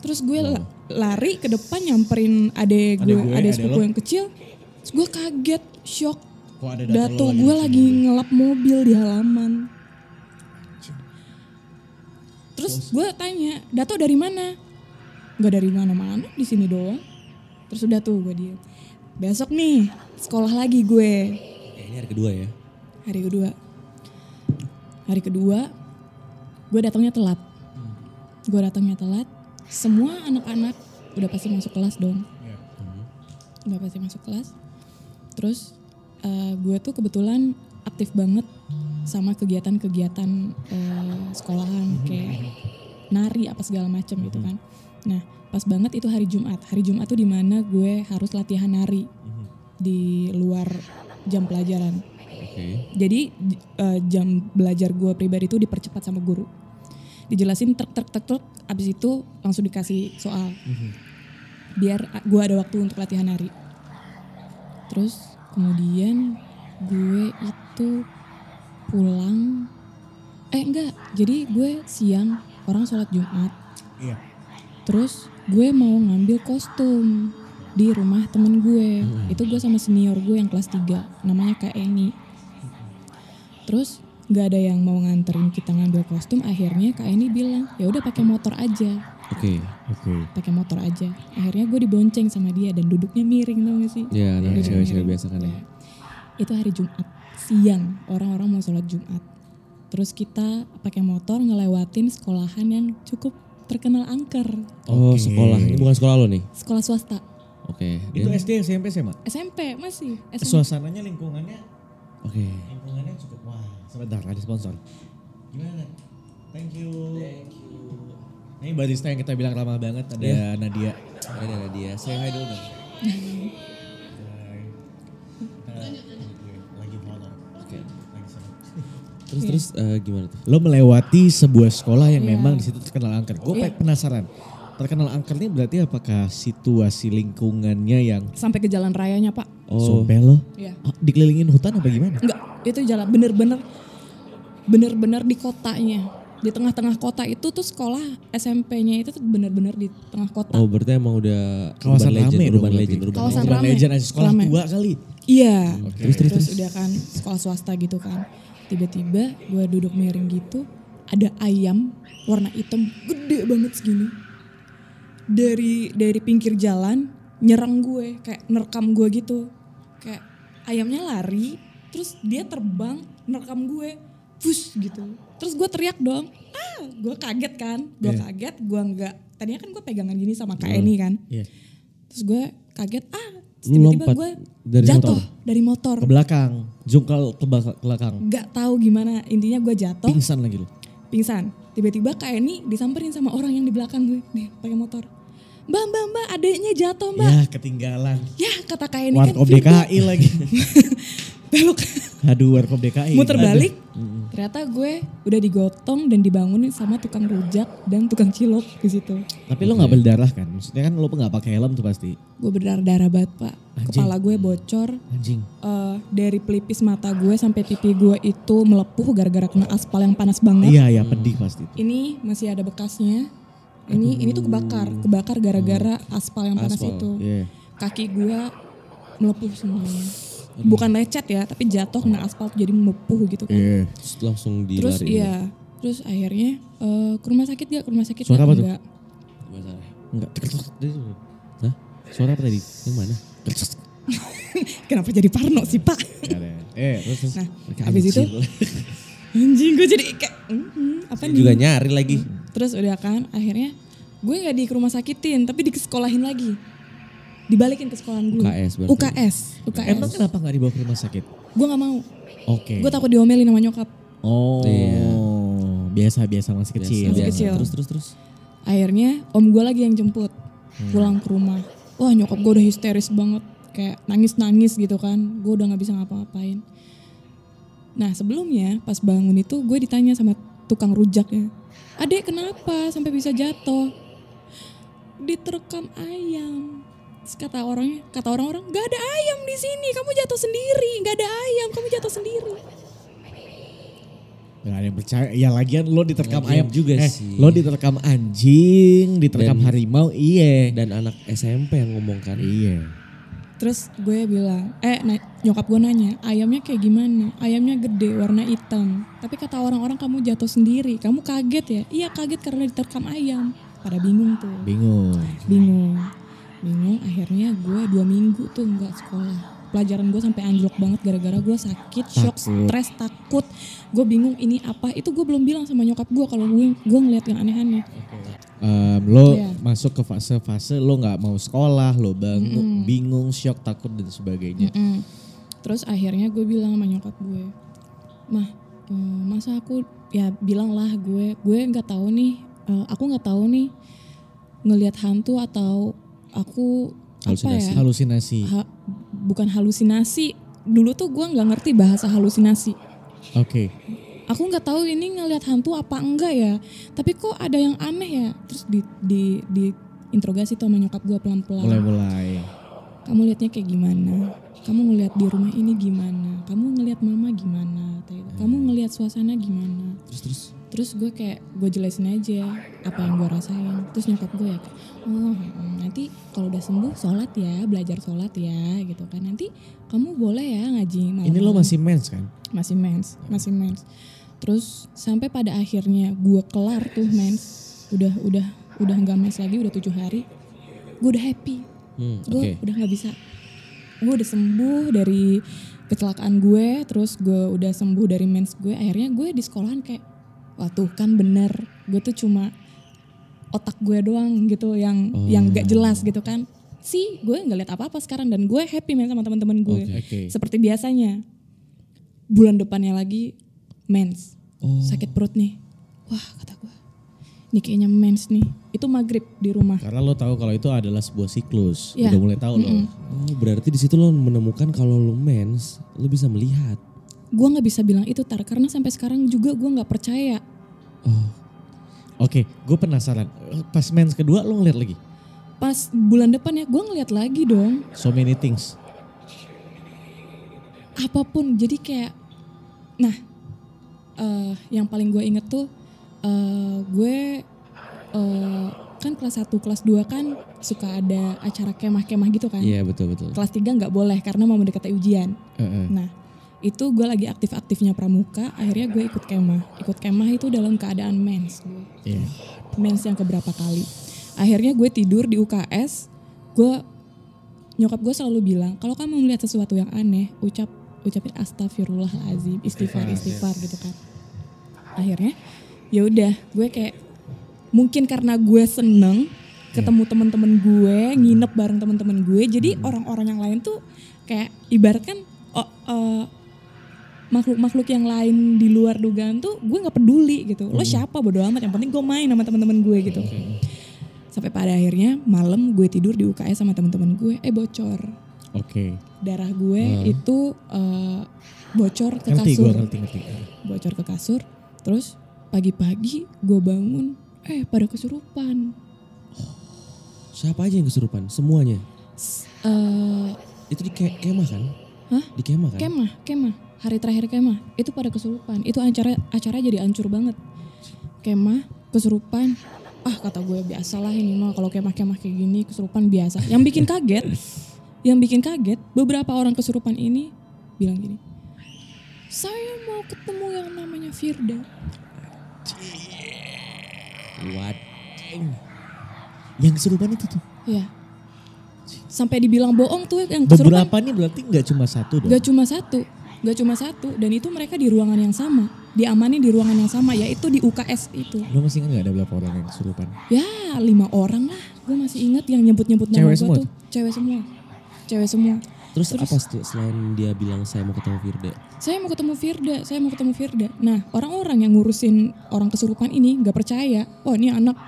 S2: terus gue la- lari ke depan nyamperin adek gue
S3: adek
S2: sepupu yang kecil. Terus gue kaget shock.
S3: Kok ada
S2: dato
S3: lo
S2: gue lagi ngelap mobil di halaman. Terus gue tanya dato dari mana? Nggak dari mana-mana di sini doang. Terus udah tuh gue dia besok nih sekolah lagi gue.
S1: Ya, ini hari kedua ya.
S2: hari kedua. Hari kedua gue datangnya telat. Gue datangnya telat semua anak-anak udah pasti masuk kelas dong. Udah pasti masuk kelas. Terus eh, gue tuh kebetulan aktif banget sama kegiatan-kegiatan eh, sekolahan kayak nari apa segala macam gitu kan. Nah pas banget itu hari Jumat. Hari Jumat tuh di mana gue harus latihan nari di luar jam pelajaran.
S1: Oke.
S2: jadi eh, jam belajar gue pribadi itu dipercepat sama guru. Dijelasin truk truk truk truk, abis itu langsung dikasih soal. Biar gue ada waktu untuk latihan nari. Terus kemudian gue itu pulang. Eh enggak, jadi gue siang orang sholat Jumat.
S3: Iya.
S2: Terus gue mau ngambil kostum di rumah temen gue. Itu gue sama senior gue yang kelas 3, namanya Kak Eni. Terus nggak ada yang mau nganterin kita ngambil kostum. Akhirnya Kak Eni bilang, ya udah pakai motor aja,
S1: Oke.
S3: Oke.
S2: pakai motor aja. Akhirnya gue dibonceng sama dia dan duduknya miring tau gak sih?
S1: Ya, anak
S2: Duduknya
S1: cewek-cewek biasa kan ya.
S2: Itu hari Jumat siang, orang-orang mau sholat Jumat. Terus kita pakai motor ngelewatin sekolahan yang cukup terkenal angker,
S1: Oh,
S3: Oke.
S1: sekolah. Ini bukan sekolah lo nih.
S2: sekolah swasta.
S1: Oke.
S3: Itu
S1: Dan-
S3: SD, SMP, SMA?
S2: SMP masih SMP.
S3: Suasananya lingkungannya
S1: Oke.
S3: Sebentar ada sponsor. Gimana? Thank you. Thank you. Ini barista yang kita bilang ramah banget ada
S1: Iya.
S3: Nadia.
S1: Ada ada dia. Saya hai dulu dong.
S3: Lagi foto.
S1: Oke.
S3: Lagi seru.
S1: Terus terus eh, gimana tuh?
S3: Lo melewati sebuah sekolah yang
S2: Iya.
S3: memang di situ terkenal angker. Gue
S2: Iya.
S3: penasaran. Terkenal angker ini berarti apakah situasi lingkungannya yang
S2: Sampai ke jalan rayanya pak.
S1: Oh,
S3: sumpah lo?
S2: Iya.
S3: Ah, Dikelilingin hutan apa gimana?
S2: Enggak, itu jalan bener-bener bener-bener di kotanya. Di tengah-tengah kota itu tuh sekolah SMP-nya itu tuh bener-bener di tengah kota.
S1: oh berarti emang udah
S3: Kawasan
S1: urban legend,
S3: rame
S1: urban legend, urban
S2: Kawasan
S1: legend.
S3: Urban
S2: rame.
S3: Legend aja sekolah
S2: Rame.
S3: tua kali.
S2: Iya.
S3: Terus,
S2: Terus,
S3: terus,
S2: udah kan sekolah swasta gitu kan. Tiba-tiba gue duduk miring gitu, ada ayam warna hitam gede banget segini. Dari dari pinggir jalan nyerang gue, kayak nerekam gue gitu. Kayak ayamnya lari, terus dia terbang nerekam gue. Push gitu. Terus gue teriak dong. Ah, gue kaget kan. Gue
S3: Iya.
S2: kaget, gue nggak. Tadinya kan gue pegangan gini sama Kak Eni kan.
S3: Iya.
S2: Terus gue kaget, ah tiba-tiba gue
S1: dari
S2: jatuh
S1: motor?
S2: dari motor.
S3: Ke belakang, jungkal ke belakang.
S2: Gak tahu gimana intinya gue jatuh,
S3: Pingsan lagi lo.
S2: pingsan. Tiba-tiba Kak Eni disamperin sama orang yang di belakang gue, nih pakai motor. Mbak, mbak, mbak, adeknya jatuh mbak.
S3: Ya ketinggalan.
S2: Ya, kata Kak Eni kan
S3: Warkop
S2: Virgo.
S3: DKI lagi.
S2: Belok,
S3: Aduh Warkop DKI.
S2: muter
S3: Aduh.
S2: balik. Ternyata gue udah digotong dan dibangunin sama tukang rujak dan tukang cilok di situ.
S3: Tapi lo nggak berdarah kan? Maksudnya kan lo nggak pakai helm tuh pasti.
S2: Gue berdarah-darah banget pak.
S3: Anjing.
S2: Kepala gue bocor,
S3: Anjing.
S2: eh, dari pelipis mata gue sampai pipi gue itu melepuh gara-gara kena aspal yang panas banget.
S3: Iya ya pedih pasti.
S2: Ini masih ada bekasnya. Ini ini tuh kebakar, kebakar gara-gara aspal yang panas
S1: Aspal,
S2: itu.
S3: Iya.
S2: Kaki gue melepuh semuanya. Bukan lecet ya, tapi jatuh kena aspal jadi melepuh gitu kan.
S3: Iya.
S1: Terus langsung
S2: Terus
S1: dilari.
S2: iya, terus akhirnya eh, ke rumah sakit gak? Ke rumah sakit
S3: Suara apa tuh?
S2: Enggak.
S3: Enggak.
S1: Hah?
S3: Suara apa tadi?
S1: Yang mana?
S2: Kenapa jadi parno sih pak?
S3: Eh terus terus.
S2: Nah, habis itu anjing gue jadi kayak "Mhm, apa nih?
S1: juga nyari lagi.
S2: Terus udah kan akhirnya gue nggak di ke rumah sakitin tapi di sekolahin lagi. Dibalikin ke sekolahan gue.
S1: UKS berarti.
S2: UKS. UKS.
S3: Emang kenapa nggak dibawa ke rumah sakit?
S2: Gue nggak mau.
S3: Oke.
S2: Gue takut diomelin sama nyokap.
S3: Oh.
S1: Iya.
S3: Biasa biasa masih kecil.
S2: Masih
S1: Biasa.
S2: kecil.
S1: Terus terus terus.
S2: Akhirnya om gue lagi yang jemput pulang ke rumah. Wah nyokap gue udah histeris banget. Kayak nangis-nangis gitu kan. Gue udah gak bisa ngapa-ngapain. Nah sebelumnya pas bangun itu gue ditanya sama tukang rujaknya. Adek kenapa sampai bisa jatuh? diterkam ayam. Terus kata orangnya, kata orang-orang, gak ada ayam di sini, kamu jatuh sendiri, gak ada ayam, kamu jatuh sendiri.
S3: Gak ada yang percaya. Ya lagian lo diterkam
S1: Lagian
S3: ayam
S1: juga
S3: eh,
S1: sih.
S3: Lo diterkam anjing, diterkam
S1: Dan-
S3: harimau, iya.
S1: Dan anak SMP yang ngomong kan.
S3: Iya.
S2: Terus gue bilang, eh na- nyokap gue nanya, ayamnya kayak gimana? Ayamnya gede, warna hitam. Tapi kata orang-orang kamu jatuh sendiri, kamu kaget ya? Iya kaget karena diterkam ayam. Pada bingung tuh,
S3: Bingung.
S2: bingung. Bingung, akhirnya gue dua minggu tuh nggak sekolah. Pelajaran gue sampai anjlok banget gara-gara gue sakit, shock,
S3: Takut.
S2: stres, takut. Gue bingung ini apa, itu gue belum bilang sama nyokap gue kalau gue gue ngeliat yang aneh-aneh.
S3: Em, lo
S2: Iya.
S3: masuk ke fase-fase lo nggak mau sekolah, lo bangun, bingung, shock, takut dan sebagainya.
S2: Mm. Terus akhirnya gue bilang sama nyokap gue, mah eh, masa aku ya bilang lah gue, gue nggak tahu nih, eh, aku nggak tahu nih ngelihat hantu atau aku apa ya,
S3: Halusinasi.
S2: ha- bukan halusinasi. Dulu tuh gue nggak ngerti bahasa halusinasi.
S3: Oke.
S2: Aku nggak tahu ini ngelihat hantu apa enggak ya. Tapi kok ada yang aneh ya. Terus di di di interogasi tuh sama nyokap gue pelan-pelan
S3: Mulai-mulai.
S2: kamu lihatnya kayak gimana kamu ngelihat di rumah ini gimana kamu ngelihat mama gimana kamu ngelihat suasana gimana
S1: Terus terus
S2: terus gue kayak gue jelasin aja apa yang gue rasain. Terus nyokap gue ya kayak, oh mm, nanti kalau udah sembuh sholat ya belajar sholat ya gitu kan. Nanti kamu boleh ya ngaji malam.
S3: Ini lo masih mens kan?
S2: masih mens masih mens. Terus sampai pada akhirnya gue kelar tuh mens. Udah udah udah nggak mens lagi udah tujuh hari gue udah happy.
S1: Hmm,
S2: gue
S1: oke.
S2: udah nggak bisa. Gue udah sembuh dari kecelakaan gue terus gue udah sembuh dari mens gue. Akhirnya gue di sekolahan kayak wah tuh kan bener gue tuh cuma otak gue doang gitu yang yang gak jelas gitu kan sih gue nggak lihat apa apa sekarang dan gue happy men sama teman-teman gue.
S3: Oke.
S2: seperti biasanya bulan depannya lagi mens
S1: Oh.
S2: sakit perut nih wah kata gue ini kayaknya mens nih itu maghrib di rumah
S3: Karena lo tahu kalau itu adalah sebuah siklus.
S2: Iya.
S3: Udah mulai tahu lo.
S1: Oh, berarti di situ lo menemukan kalau lo mens, lo bisa melihat.
S2: Gue nggak bisa bilang itu tar karena sampai sekarang juga gue nggak percaya
S1: Oh,
S3: Oke, gue penasaran. Pas mens kedua lo ngeliat lagi?
S2: pas bulan depan ya gue ngeliat lagi dong
S3: So many things.
S2: apa pun jadi kayak nah eh, yang paling gue inget tuh eh, gue eh, kan kelas 1 kelas 2 kan suka ada acara kemah-kemah gitu kan
S1: iya betul betul.
S2: kelas 3 nggak boleh karena mau mendekati ujian
S3: Heeh.
S2: nah itu gue lagi aktif-aktifnya pramuka akhirnya gue ikut kemah ikut kemah itu dalam keadaan mens gue
S3: Iya.
S2: mens yang keberapa kali. Akhirnya gue tidur di UKS, gue nyokap gue selalu bilang kalau kamu melihat sesuatu yang aneh, ucap ucapin astagfirullahalazim, istighfar istighfar gitu kan. Akhirnya ya udah gue kayak mungkin karena gue seneng ketemu teman-teman gue, nginep bareng teman-teman gue, jadi orang-orang yang lain tuh kayak ibaratkan oh, eh, makhluk-makhluk yang lain di luar dugaan tuh gue nggak peduli gitu lo siapa bodo amat yang penting gue main sama teman-teman gue gitu sampai pada akhirnya malam gue tidur di UKS sama teman-teman gue eh bocor
S3: Oke.
S2: darah gue itu eh, bocor ke
S3: Ngerti gue,
S2: kasur
S3: ngerti, ngerti.
S2: bocor ke kasur terus pagi-pagi gue bangun eh pada kesurupan
S1: Siapa aja yang kesurupan? Semuanya.
S2: S- eh,
S1: Itu di ke kemah kan?
S2: Hah?
S1: Di kemah kan?
S2: kemah kemah hari terakhir kemah itu pada kesurupan. Itu acara acara jadi hancur banget. Kemah kesurupan. Ah kata gue biasalah ini mah kalau kemah-kemah kayak gini kesurupan biasa. Yang bikin kaget yang bikin kaget beberapa orang kesurupan ini bilang gini saya mau ketemu yang namanya Firda.
S1: What?
S3: Yang kesurupan itu tuh.
S2: ya sampai dibilang bohong tuh yang kesurupan.
S3: Beberapa nih berarti nggak cuma satu dong.
S2: Gak cuma satu, gak cuma satu, dan itu mereka di ruangan yang sama, diamani di ruangan yang sama, yaitu di UKS itu.
S3: Lo masih ingat gak ada berapa orang yang kesurupan?
S2: Ya lima orang lah, gue masih ingat yang nyebut-nyebut nama gue tuh, cewek semua, cewek semua.
S1: Terus, apa setel- selain dia bilang saya mau ketemu Firda?
S2: Saya mau ketemu Firda, saya mau ketemu Firda. Nah orang-orang yang ngurusin orang kesurupan ini gak percaya, oh ini anak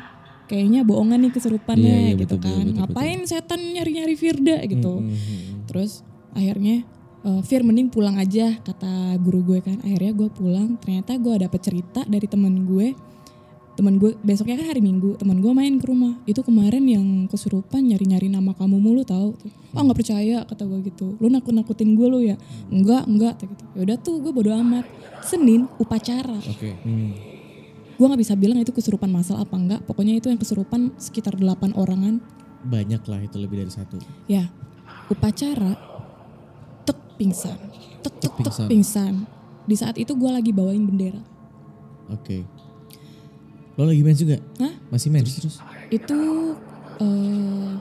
S2: kayaknya bohongan nih kesurupannya
S1: Iya, iya,
S2: gitu
S1: betul,
S2: kan.
S1: betul, betul,
S2: Ngapain setan nyari-nyari Firda gitu.
S3: Hmm,
S2: Terus akhirnya eh, Fir mending pulang aja kata guru gue kan. Akhirnya gue pulang ternyata gue dapet cerita dari temen gue. temen gue besoknya kan hari minggu temen gue main ke rumah. Itu kemarin yang kesurupan nyari nyari nama kamu mulu tahu tuh oh nggak percaya kata gue gitu. Lu nakut nakutin gue lu ya? Enggak enggak kata gitu. Yaudah tuh gue bodo amat. Senin upacara.
S1: Oke.
S2: gue nggak bisa bilang itu kesurupan masal apa enggak pokoknya itu yang kesurupan sekitar 8 orangan.
S3: Banyak lah itu lebih dari satu.
S2: ya upacara pingsan tek tek tek
S3: pingsan.
S2: pingsan di saat itu gue lagi bawain bendera
S3: Oke. Lo lagi mens juga?
S2: Hah?
S3: Masih mens?
S2: itu eh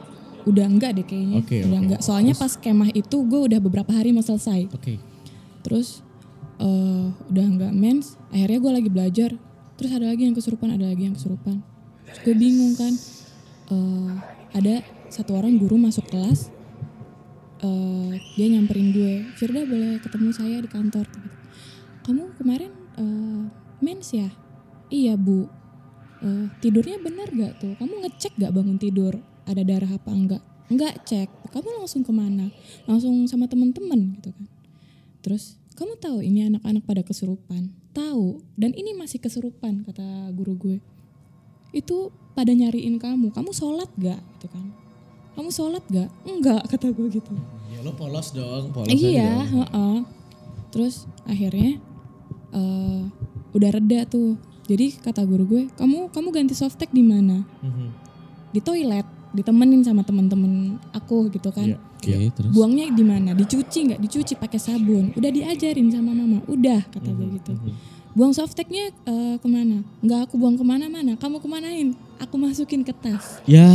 S2: udah enggak deh kayaknya
S3: Oke,
S2: udah
S3: oke.
S2: enggak soalnya pas kemah itu gue udah beberapa hari mau selesai
S3: Oke.
S2: terus eh udah enggak mens akhirnya gue lagi belajar terus ada lagi yang kesurupan ada lagi yang kesurupan terus gue bingung kan eh ada satu orang guru masuk kelas eh dia nyamperin gue Firda boleh ketemu saya di kantor gitu. kamu kemarin eh mens ya iya bu Eh, tidurnya benar gak tuh? Kamu ngecek gak bangun tidur? Ada darah apa enggak? Enggak cek. Kamu langsung ke mana? Langsung sama teman-teman gitu kan. Terus kamu tahu ini anak-anak pada kesurupan? Tahu. Dan ini masih kesurupan kata guru gue. Itu pada nyariin kamu. Kamu sholat gak? Gitu kan. Kamu sholat gak? Enggak kata gue gitu.
S3: Ya lo polos dong, polos
S2: Iya,
S3: aja dong.
S2: heeh. Terus akhirnya eh udah reda tuh. Jadi kata guru gue, kamu kamu ganti softtek di mana?
S3: Mhm.
S2: Di toilet, ditemenin sama temen-temen aku gitu kan.
S3: Iya.
S1: Oke, terus.
S2: Buangnya di mana? Dicuci nggak? Dicuci pakai sabun. Udah diajarin sama mama. Udah kata gue
S3: Mhm,
S2: gitu. Buang softteknya eh, ke mana? Nggak aku buang ke mana-mana. Kamu kemanain? Aku masukin ke tas.
S3: Ya.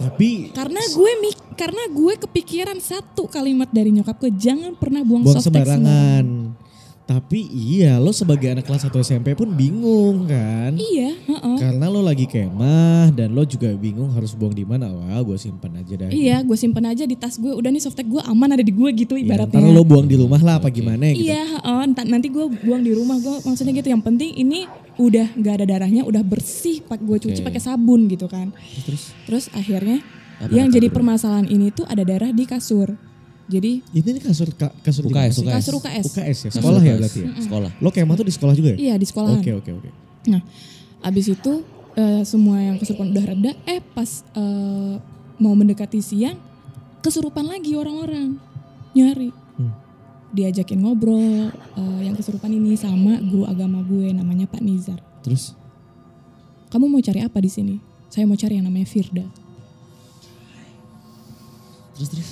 S3: Tapi
S2: Karena gue mik, karena gue kepikiran satu kalimat dari nyokap gue, jangan pernah buang,
S3: buang sembarangan. Tapi iya lo sebagai anak kelas 1 SMP pun bingung kan?
S2: Iya, heeh.
S3: Karena lo lagi kemah dan lo juga bingung harus buang di mana. Wah, gue simpan aja dah.
S2: Iya, gue simpen aja di tas gue. Udah nih softtek gue aman ada di gue gitu
S3: Ya,
S2: ibaratnya.
S3: ntar lo buang di rumah lah apa gimana gitu.
S2: Iya, heeh, ntar- nanti gue buang di rumah gue. Maksudnya gitu. Yang penting ini udah nggak ada darahnya, udah bersih. Pak gue cuci
S1: Oke.
S2: pakai sabun gitu kan.
S1: Terus
S2: Terus akhirnya
S1: Apa
S2: yang jadi permasalahan ini tuh ada darah di kasur. Jadi
S3: Ini nih kasur ka- kasur
S1: UKS? UKS.
S2: kasur UKS.
S3: UKS ya, sekolah ya berarti ya.
S1: Sekolah.
S3: Lo kemah tuh di sekolah juga ya?
S2: Iya di sekolahan.
S3: Oke oke oke.
S2: Nah, abis itu eh, semua yang kesurupan udah reda. Eh pas eh, mau mendekati siang, kesurupan lagi orang-orang nyari.
S3: Hmm.
S2: Diajakin ngobrol eh, yang kesurupan ini sama guru agama gue namanya Pak Nizar.
S1: Terus
S2: Kamu mau cari apa di sini? Saya mau cari yang namanya Firda.
S1: terus terus.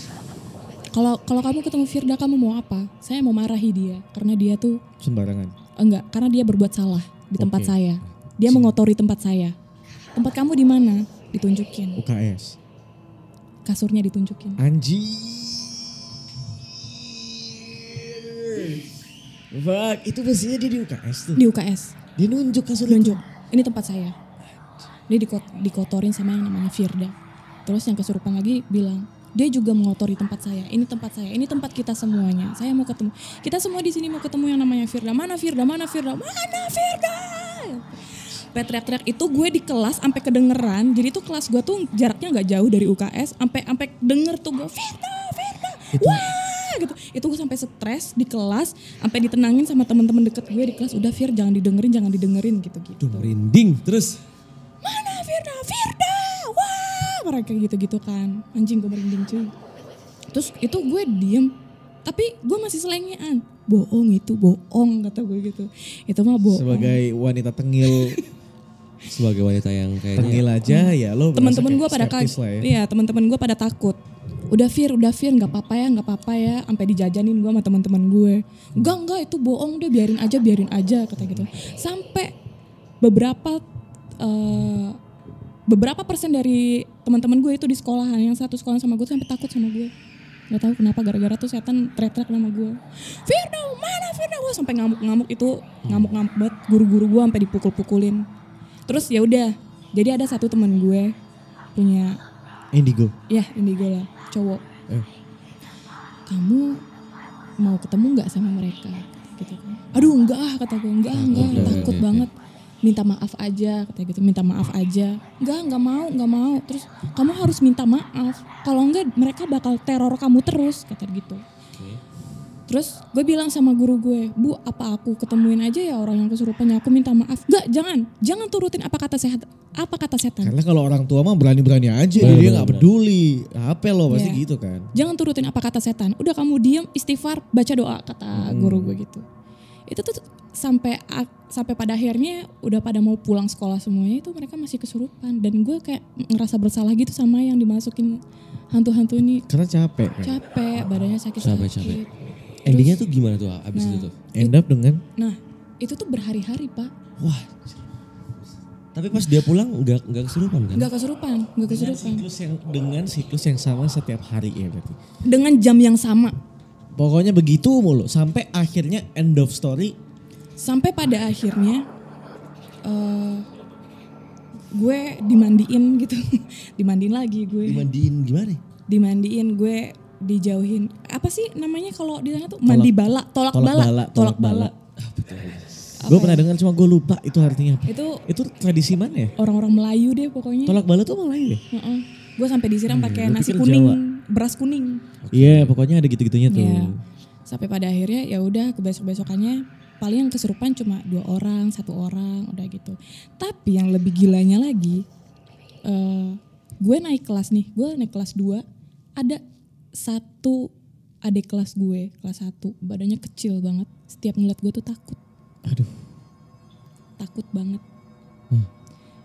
S2: Kalau kalau kamu ketemu Firda kamu mau apa? Saya mau marahi dia karena dia tuh
S3: Sembarangan.
S2: enggak karena dia berbuat salah di tempat saya. Dia mengotori tempat saya. Tempat kamu di mana? Ditunjukin.
S3: UKS.
S2: Kasurnya ditunjukin.
S3: Anjir. Fuck, itu pastinya dia di UKS tuh.
S2: Di UKS.
S3: Dia nunjuk kasur
S2: Nunjuk.
S3: itu.
S2: Ini tempat saya. Dia dikot- dikotorin sama yang namanya Firda. Terus yang kesurupan lagi bilang, dia juga mengotori tempat saya. Ini tempat saya. Ini tempat kita semuanya. Saya mau ketemu. Kita semua di sini mau ketemu yang namanya Firda. Mana Firda? Mana Firda? Mana Firda? Teriak-teriak itu gue di kelas sampai kedengeran. Jadi tuh kelas gue tuh jaraknya nggak jauh dari UKS. Sampai sampai denger tuh gue Firda, Firda. Wah gitu. Itu gue sampai stres di kelas. Sampai ditenangin sama teman-teman deket gue di kelas. Udah Fir jangan didengerin, jangan didengerin gitu-gitu.
S1: Duh, merinding. Terus
S2: Mana Firda? Firda! Mereka gitu-gitu kan. Anjing gue merinding cuy. Terus itu gue diem. Tapi gue masih selengean. Bohong itu, bohong kata gue gitu. Itu mah bohong.
S3: Sebagai wanita tengil,
S1: sebagai wanita yang
S3: tengil
S1: kayaknya
S3: aja ya lo
S2: teman-teman gue pada kaget.
S3: ya.
S2: Iya, teman-teman gue pada takut. Udah Fir, udah Fir, nggak apa-apa ya, nggak apa-apa ya. Sampai dijajanin gue sama teman-teman gue. Enggak, enggak, itu bohong deh, biarin aja, biarin aja kata gitu. Sampai beberapa eh, beberapa persen dari teman-teman gue itu di sekolahan yang satu sekolah sama gue tuh sampai takut sama gue. Gak tahu kenapa gara-gara tuh setan teriak-teriak nama gue. Firda, mana Firda? Wah sampai ngamuk-ngamuk itu ngamuk-ngamuk banget. Guru-guru gue sampai dipukul-pukulin. Terus ya udah, jadi ada satu teman gue punya
S3: Indigo.
S2: ya indigo lah cowok
S3: Eh.
S2: kamu mau ketemu nggak sama mereka gitu kan aduh enggak ah kata gue enggak enggak
S1: oke,
S2: takut banget minta maaf aja kata gitu minta maaf aja enggak enggak mau enggak mau terus kamu harus minta maaf kalau enggak mereka bakal teror kamu terus kata gitu Terus gue bilang sama guru gue, Bu, apa aku ketemuin aja ya orang yang kesurupan? Ya, Aku minta maaf. Gak, jangan, jangan turutin apa kata sehat, apa kata setan.
S3: Karena kalau orang tua mah berani-berani aja
S1: Bener,
S3: dia
S1: bener,
S3: nggak
S1: bener.
S3: peduli. Apa lo pasti
S2: Iya.
S3: gitu kan.
S2: Jangan turutin apa kata setan. Udah kamu diem, istighfar, baca doa kata guru gue gitu. Itu tuh sampai sampai pada akhirnya udah pada mau pulang sekolah semuanya itu mereka masih kesurupan dan gue kayak ngerasa bersalah gitu sama yang dimasukin hantu-hantu ini
S3: Karena capek kan.
S2: capek badannya sakit-sakit.
S1: Capek, capek. Endingnya tuh gimana tuh abis
S2: Nah.
S1: itu tuh?
S3: End up dengan
S2: Nah itu tuh berhari-hari pak,
S1: Wah. Tapi pas dia pulang nggak nggak kesurupan kan?
S2: nggak kesurupan, nggak
S3: dengan
S2: kesurupan.
S3: siklus yang dengan siklus yang sama setiap hari ya berarti.
S2: Dengan jam yang sama
S3: Pokoknya begitu mulu sampai akhirnya end of story.
S2: sampai pada akhirnya eh gue dimandiin gitu, dimandiin lagi gue.
S1: Dimandiin gimana?
S2: dimandiin gue dijauhin apa sih namanya kalau di sana tuh mandi bala tolak,
S3: tolak
S2: bala,
S3: bala,
S2: tolak
S3: tolak
S2: bala,
S3: Gue
S2: Apa
S3: pernah
S2: ya?
S3: dengar cuma gue lupa itu artinya apa.
S2: itu
S3: Itu tradisi mana ya?
S2: orang-orang Melayu deh pokoknya
S3: Tolak bala tuh Melayu ya?
S2: Heeh. Gue sampai disiram pakai
S3: gua
S2: nasi kuning
S3: Jawa.
S2: beras kuning
S3: Iya, pokoknya ada gitu-gitunya tuh.
S2: Iya. sampai pada akhirnya ya udah ke besok besokannya paling yang kesurupan cuma dua orang satu orang udah gitu tapi yang lebih gilanya lagi eh gue naik kelas nih gue naik kelas 2 ada satu adik kelas gue kelas 1 badannya kecil banget setiap ngeliat gue tuh takut
S3: Aduh.
S2: takut banget
S3: Hmm.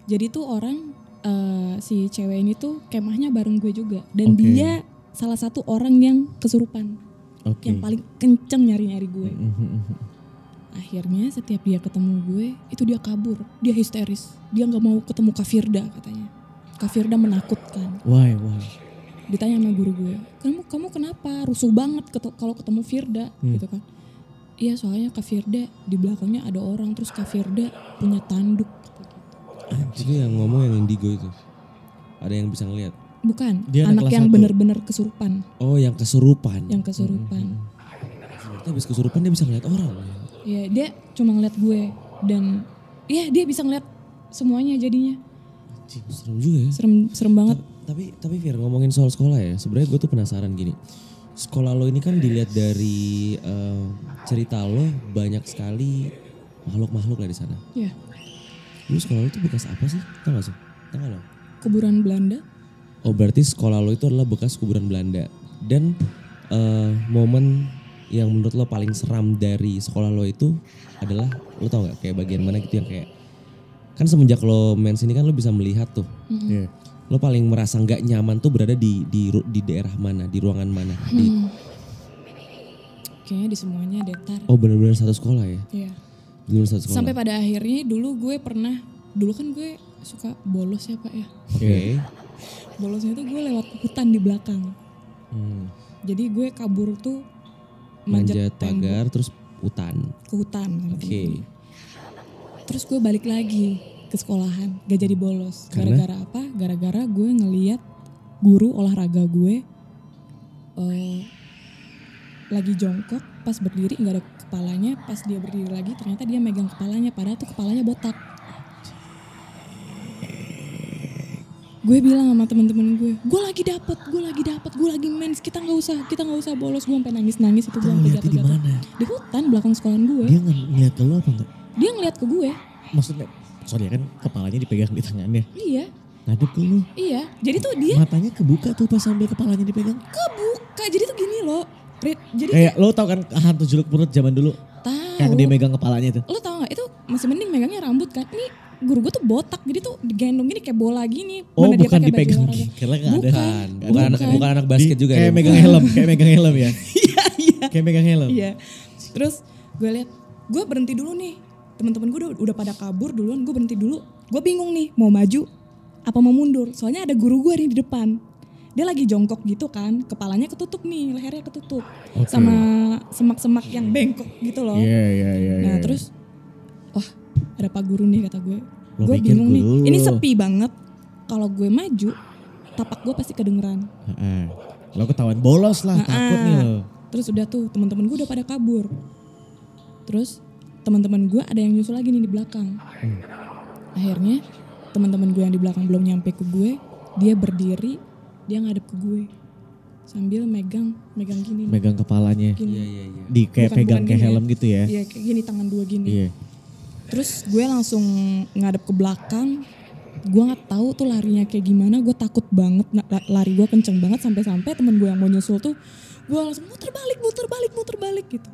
S2: jadi tuh orang eh, si cewek ini tuh kemahnya bareng gue juga dan
S3: Oke.
S2: dia salah satu orang yang kesurupan
S3: Oke.
S2: yang paling kenceng nyari-nyari gue.
S3: Mhm.
S2: Akhirnya setiap dia ketemu gue, itu dia kabur, dia histeris, dia nggak mau ketemu Kafirda katanya. Kafirda menakutkan.
S3: Why, why?
S2: Ditanya sama guru gue, kamu kamu kenapa rusuh banget kalau ketemu Firda
S3: Hmm.
S2: gitu kan? Iya soalnya Kafirda di belakangnya ada orang terus Kafirda punya tanduk.
S1: Itu yang ngomong yang indigo itu. Ada yang bisa ngeliat.
S2: Bukan,
S3: Dia anak
S2: yang
S3: satu.
S2: bener-bener kesurupan,
S1: Oh yang kesurupan.
S2: yang kesurupan.
S1: Berarti habis kesurupan dia bisa ngeliat orang.
S2: Iya, dia cuma ngeliat gue dan iya dia bisa ngeliat semuanya jadinya.
S1: Serem juga ya.
S2: Serem serem banget.
S1: Tapi tapi Fir ngomongin soal sekolah ya, sebenarnya gue tuh penasaran gini. Sekolah lo ini kan dilihat dari eh, cerita lo banyak sekali makhluk-makhluk lah di sana.
S2: Ya,
S1: Lu sekolah lo tuh bekas apa sih? Tahu gak sih? Tahu gak lo?
S2: kuburan Belanda.
S1: Oh berarti sekolah lo itu adalah bekas kuburan Belanda. Dan eh, momen yang menurut lo paling seram dari sekolah lo itu adalah lo tau gak kayak bagian mana gitu yang kayak kan semenjak lo main sini kan lo bisa melihat tuh
S3: Iya.
S1: lo paling merasa nggak nyaman tuh berada di di di daerah mana di ruangan mana di
S2: Hmm. Kayaknya di semuanya datar.
S1: oh benar-benar satu sekolah ya
S2: Iya.
S1: Benar satu sekolah
S2: Sampai pada akhirnya dulu gue pernah, dulu kan gue suka bolos ya pak ya.
S1: oke
S2: Bolosnya tuh gue lewat hutan di belakang.
S3: Hmm.
S2: Jadi gue kabur tuh
S1: manjat
S2: manjat
S1: pagar terus hutan
S2: ke hutan.
S1: oke
S2: temen-temen. Terus gue balik lagi ke sekolahan, gak jadi bolos. Gara-gara apa? Gara-gara gue ngeliat guru olahraga gue eh, lagi jongkok, pas berdiri nggak ada kepalanya, pas dia berdiri lagi ternyata dia megang kepalanya, padahal tuh kepalanya botak. Gue bilang sama temen-temen gue, gue lagi dapet, gue lagi dapet, gue lagi mens, kita nggak usah, kita nggak usah bolos, gue sampai nangis-nangis itu gue sampai
S3: di mana?
S2: Di hutan belakang sekolahan gue,
S3: Dia ngeliat ke lo apa enggak?
S2: dia ngeliat ke gue,
S3: Maksudnya, sorry ya kan kepalanya dipegang di tangannya.
S2: iya,
S3: Ngadep ke lo.
S2: iya. Jadi tuh dia
S3: Matanya kebuka tuh pas sambil kepalanya dipegang.
S2: kebuka, jadi tuh gini loh, Rit, jadi
S3: Kayak lo tau kan hantu jeruk purut zaman dulu.
S2: tahu.
S3: Yang dia megang kepalanya tuh.
S2: lo tau gak itu masih mending megangnya rambut kan ini guru gue tuh botak jadi tuh digendong gini kayak bola gini
S3: Oh
S2: Mana dia
S3: bukan
S2: pakai baju
S3: dipegang.
S2: olahraga.
S3: Karena nggak ada.
S2: bukan
S1: bukan bukan anak bukan anak basket
S3: Di-
S1: juga
S3: Kayak
S1: ya
S3: megang helm, kayak megang helm ya.
S2: iya iya
S3: Kayak megang helm.
S2: iya terus gue lihat gue berhenti dulu nih teman-teman gue udah, udah pada kabur duluan gue berhenti dulu gue bingung nih mau maju apa mau mundur soalnya ada guru gue nih di depan dia lagi jongkok gitu kan kepalanya ketutup nih lehernya ketutup
S3: Oke.
S2: sama semak-semak yang bengkok gitu loh
S3: Iya iya iya.
S2: Nah
S3: iya.
S2: terus, wah ada pak guru nih kata gue.
S3: Lo
S2: Gue bingung nih, ini sepi banget. Kalau gue maju, tapak gue pasti kedengeran.
S3: Heeh. Lo ketahuan bolos lah, takut nih lo.
S2: Terus udah tuh teman-teman gue udah pada kabur. Terus teman-teman gue ada yang nyusul lagi nih di belakang.
S3: Hmm.
S2: Akhirnya teman-teman gue yang di belakang belum nyampe ke gue, dia berdiri, dia ngadep ke gue. sambil megang megang gini
S3: Megang kepalanya.
S2: gini
S1: Iya iya iya.
S3: Di kayak
S2: Bukan-
S3: pegang
S2: bukan
S3: kayak
S2: ya.
S3: helm gitu ya.
S2: Iya kayak gini tangan dua gini
S3: Iya.
S2: terus gue langsung ngadep ke belakang gue nggak tahu tuh larinya kayak gimana gue takut banget na- la- lari gue kenceng banget sampai-sampai temen gue yang mau nyusul tuh gue langsung muter balik muter balik muter balik gitu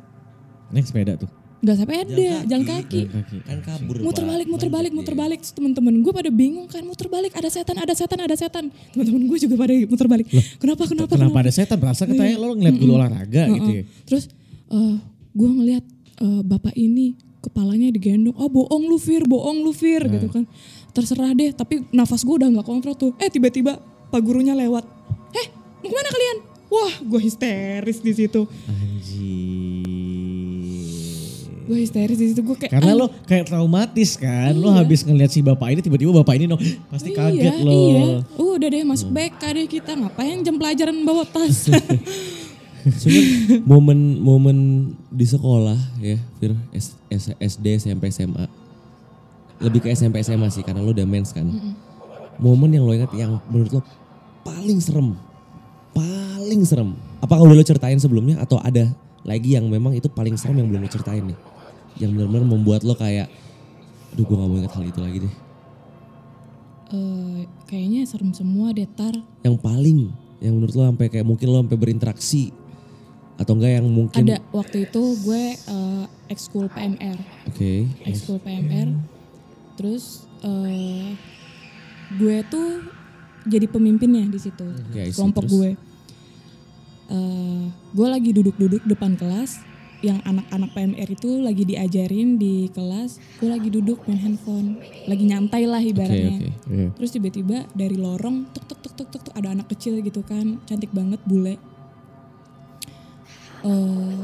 S3: Naik sepeda tuh.
S2: Nggak sampai ada
S1: Jalan
S2: jalan
S1: kaki.
S2: kaki
S3: Jalan kaki.
S1: Kan kabur
S2: muter
S1: Pak.
S2: balik muter balik muter balik Terus temen-temen gue pada bingung kan muter balik ada setan ada setan ada setan temen-temen gue juga pada muter balik kenapa kenapa
S3: Kenapa ada setan? Berasa katanya lo ngeliat gue olahraga gitu ya.
S2: Terus eh gue ngeliat eh, bapak ini kepalanya digendong. Oh bohong lu Fir, bohong lu Fir gitu kan. Terserah deh, tapi nafas gue udah nggak kontrol tuh. Eh tiba-tiba pak gurunya lewat. Eh mau ke mana kalian? Wah gue histeris di situ. Gue histeris di situ. Gue kayak
S3: Karena
S2: "Ah,
S3: lo kayak traumatis kan. Lo habis ngeliat si bapak ini tiba-tiba bapak ini no, pasti kaget
S2: iya,
S3: lo.
S2: Iya, Uh, udah deh masuk BK deh kita. Ngapain jam pelajaran bawa tas?
S1: Momen-momen di sekolah ya, Fir, S- S- SD, SMP, SMA. Lebih ke SMP, SMA sih karena lo udah mens kan. Momen yang lo ingat yang menurut lo paling serem. Paling serem. Apakah udah lo ceritain sebelumnya atau ada lagi yang memang itu paling serem yang belum lo ceritain nih? Yang benar-benar membuat lo kayak, aduh gue gak mau ingat hal itu lagi deh.
S2: Eh, kayaknya serem semua deh tar.
S1: Yang paling, yang menurut lo sampai kayak mungkin lo sampai berinteraksi atau enggak yang mungkin
S2: Ada waktu itu gue eh, ekskul PMR.
S1: Oke.
S2: ekskul PMR terus eh, gue tuh jadi pemimpinnya di situ
S1: see.
S2: kelompok
S1: Terus?
S2: gue Eh, gue lagi duduk-duduk depan kelas yang anak-anak PMR itu lagi diajarin di kelas gue lagi duduk main handphone lagi nyantai lah ibaratnya
S1: oke.
S3: Iya.
S2: terus tiba-tiba dari lorong tuk tuk tuk tuk tuk tuk, ada anak kecil gitu kan cantik banget bule Eh,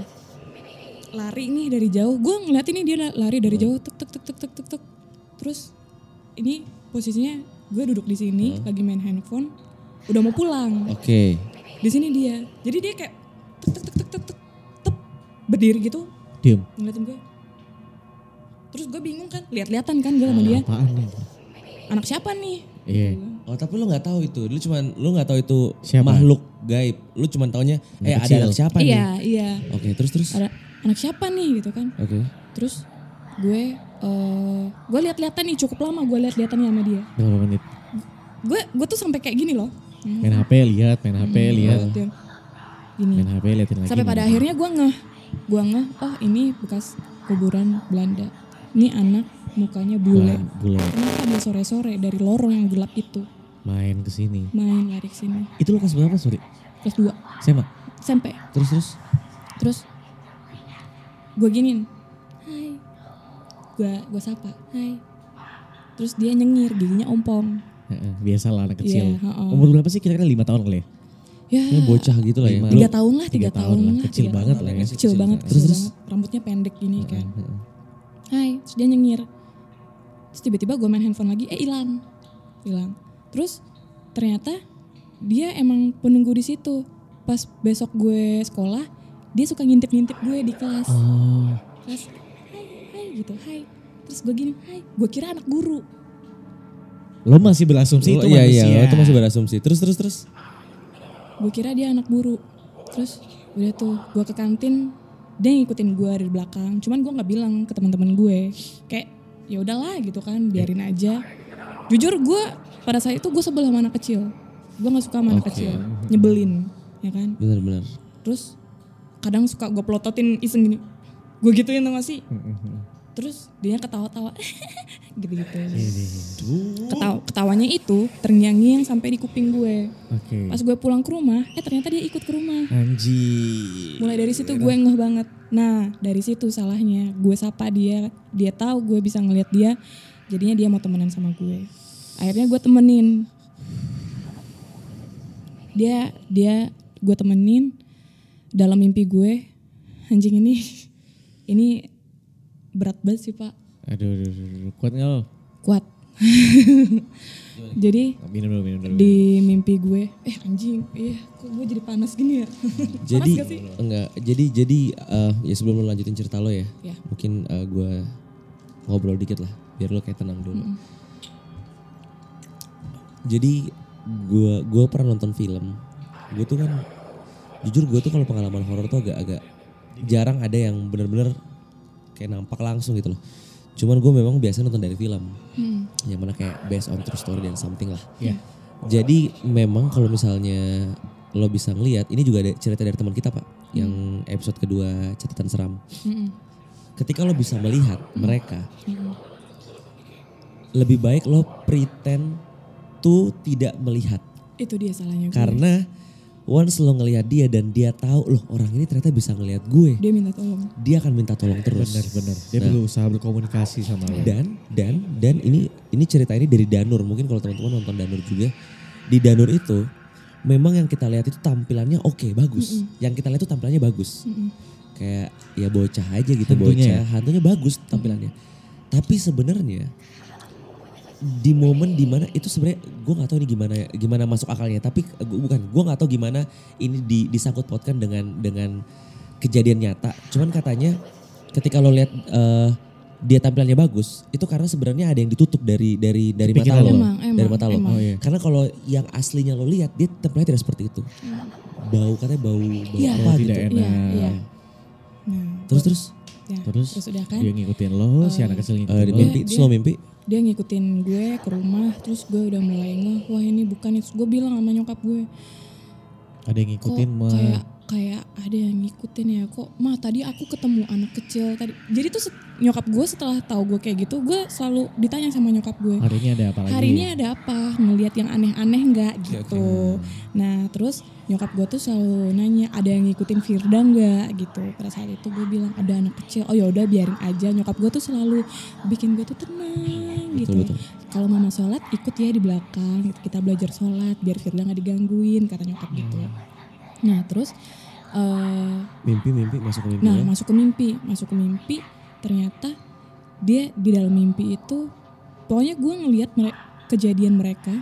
S2: lari nih dari jauh gue ngeliat ini dia lari dari jauh tuk tuk tuk tuk tuk tuk tuk terus ini posisinya gue duduk di sini lagi main handphone udah mau pulang
S1: Oke.
S2: di sini dia jadi dia kayak tuk tuk tuk tuk tuk berdiri gitu
S3: Diem.
S2: ngeliatin gue terus gue bingung kan lihat-lihatan kan gue sama dia
S3: Apaan nih?
S2: anak siapa nih
S3: Iya.
S1: Oh tapi lu nggak tahu itu, lu cuman lu nggak tahu itu
S3: Siapa?
S1: makhluk gaib. Lu cuman taunya, eh ada
S3: kecil.
S1: anak siapa nih?
S2: iya iya
S1: Oke terus terus.
S2: ada anak siapa nih gitu kan
S1: Oke.
S2: terus gue eh gue lihat-lihatan nih cukup lama gue lihat-lihatan sama dia
S3: Berapa menit?
S2: gue gue tuh sampai kayak gini loh Hmm,
S3: Main HP lihat, main HP lihat.
S2: dia gini
S3: Main HP liatin lagi.
S2: sampai pada akhirnya gue ngeh gue ngeh oh ini bekas kuburan Belanda ini anak mukanya bule
S3: Bulan, bulan.
S2: kenapa dia sore-sore dari lorong yang gelap itu
S3: Main ke sini.
S2: main lari ke sini
S3: Itu lo kelas berapa, sorry?
S2: kelas 2
S3: SMA?
S2: sampai
S1: Terus terus.
S2: terus gue giniin hai gue gue sapa hai terus dia nyengir giginya ompong
S3: Heeh, Biasa lah anak kecil.
S2: Iya, heeh.
S3: Umur berapa sih kira-kira 5 tahun kali ya?
S2: Ya.
S1: Ini bocah gitu lah ya.
S2: Tiga tahun lah tiga,
S3: tahun
S2: tahun,
S3: lah,
S2: lah.
S3: Kecil
S2: tiga
S3: banget lah ya.
S2: kecil,
S1: Kecil
S2: banget
S1: Terus,
S2: banget. rambutnya pendek gini kan hai terus dia nyengir. Terus tiba-tiba gue main handphone lagi. Eh hilang hilang terus ternyata dia emang penunggu di situ. Pas besok gue sekolah dia suka ngintip-ngintip gue di kelas.
S3: Oh,
S2: kelas hai hai gitu. Hai. Terus gue gini hai. Gue kira anak guru.
S3: Lo masih berasumsi
S1: Lu-
S3: itu
S1: iya
S3: manusia.
S1: iya, lu itu masih berasumsi. Terus terus terus.
S2: Gue kira dia anak guru terus udah tuh gue ke kantin dia ngikutin gue dari belakang. Cuman gue nggak bilang ke teman-teman gue kayak ya udahlah gitu kan biarin aja. Jujur gue pada saat itu gue sebel sama anak kecil. Gue nggak suka sama anak
S1: Oke.
S2: kecil. Nyebelin ya kan?
S1: Benar-benar.
S2: terus kadang suka gue pelototin iseng gini. Gue gituin tau gak sih terus dia ketawa-tawa. Gitu-gitu. Ketawa, ketawanya itu terngiang-ngiang sampai di kuping gue.
S3: Oke.
S2: pas gue pulang ke rumah eh ternyata dia ikut ke rumah.
S3: Anjir.
S2: mulai dari situ gue ngeh banget. Nah dari situ salahnya. Gue sapa dia dia tahu gue bisa ngelihat dia. Jadinya dia mau temenan sama gue. Akhirnya gue temenin. Dia dia gue temenin dalam mimpi gue. Anjing ini ini berat banget sih pak
S3: Aduh, aduh, aduh, aduh. kuat nggak lo?
S2: kuat jadi
S3: Minum dulu, minum dulu.
S2: di mimpi gue eh anjing iya kok gue jadi panas gini ya
S1: Jadi
S2: panas gak sih
S1: enggak. Jadi jadi eh, ya sebelum lu lanjutin cerita lo ya,
S2: Ya.
S1: mungkin eh, gue ngobrol dikit lah, biar lo kayak tenang dulu. Jadi gue gue pernah nonton film. Gue tuh kan jujur gue tuh kalau pengalaman horor tuh agak-agak jarang ada yang bener-bener kayak nampak langsung gitu loh. Cuman gue memang biasa nonton dari film,
S2: Hmm.
S1: yang mana kayak based on true story dan something lah.
S3: Iya.
S1: Jadi memang kalau misalnya lo bisa ngelihat, ini juga ada cerita dari teman kita pak, yang episode kedua catatan seram.
S2: Mm-mm.
S1: Ketika lo bisa melihat mereka, lebih baik lo pretend tuh tidak melihat.
S2: Itu dia salahnya gue.
S1: Karena once lo ngelihat dia dan dia tahu loh orang ini ternyata bisa ngelihat gue,
S2: dia minta tolong.
S1: dia akan minta tolong terus.
S3: Benar-benar. Dia
S1: Nah.
S3: berusaha berkomunikasi sama lo.
S1: Dan dan dan ini ini cerita ini dari Danur. Mungkin kalau teman-teman nonton Danur juga di Danur itu memang yang kita lihat itu tampilannya oke bagus. Yang kita lihat itu tampilannya bagus.
S2: Mm-mm.
S1: Kayak ya bocah aja gitu
S3: Hantunya
S1: bocah, hantunya bagus tampilannya. Tapi sebenarnya di momen di mana itu sebenarnya gue nggak tahu ini gimana gimana masuk akalnya tapi gua- bukan gue nggak tahu gimana ini di, disangkut pautkan dengan dengan kejadian nyata cuman katanya ketika lo lihat eh, dia tampilannya bagus itu karena sebenarnya ada yang ditutup dari dari dari mata
S3: Pikiran
S1: lo
S3: lo.
S2: Emang, emang,
S1: dari mata lo
S2: emang.
S3: Oh iya.
S1: karena kalau yang aslinya lo lihat dia tampilannya tidak seperti itu bau katanya bau bau
S2: Iya.
S1: apa
S3: Oh,
S1: gitu
S3: tidak enak.
S2: Iya, iya. Nah,
S1: terus terus
S2: ya,
S3: Terus,
S2: terus udah kan
S3: dia ngikutin lo, si anak kecil
S1: eh,
S3: ngikutin
S1: di
S3: lo.
S1: mimpi
S2: Dia-
S1: lo mimpi
S2: dia ngikutin gue ke rumah terus gue udah mulai ngeh wah ini bukan itu. Gue bilang sama nyokap gue.
S3: Ada yang
S2: kok
S3: ngikutin mah.
S2: kayak kayak ada yang ngikutin ya? Kok mah tadi aku ketemu anak kecil tadi. Jadi tuh nyokap gue setelah tahu gue kayak gitu gue selalu ditanya sama nyokap gue.
S3: Hari ini ada apa lagi?
S2: hari ini ada apa? Ngelihat yang aneh-aneh nggak? Gitu. nah terus nyokap gue tuh selalu nanya ada yang ngikutin Firda nggak? Gitu. Pada saat itu gue bilang ada anak kecil. Oh ya udah biarin aja. Nyokap gue tuh selalu bikin gue tuh tenang gitu
S1: betul.
S2: kalau mama sholat ikut ya di belakang gitu. kita belajar sholat biar Firda nggak digangguin kata nyokap gitu nah terus eh,
S1: mimpi mimpi masuk ke mimpi
S2: Nah,
S1: lo.
S2: masuk ke mimpi, masuk ke mimpi, ternyata dia di dalam mimpi itu pokoknya gue ngelihat mere- kejadian mereka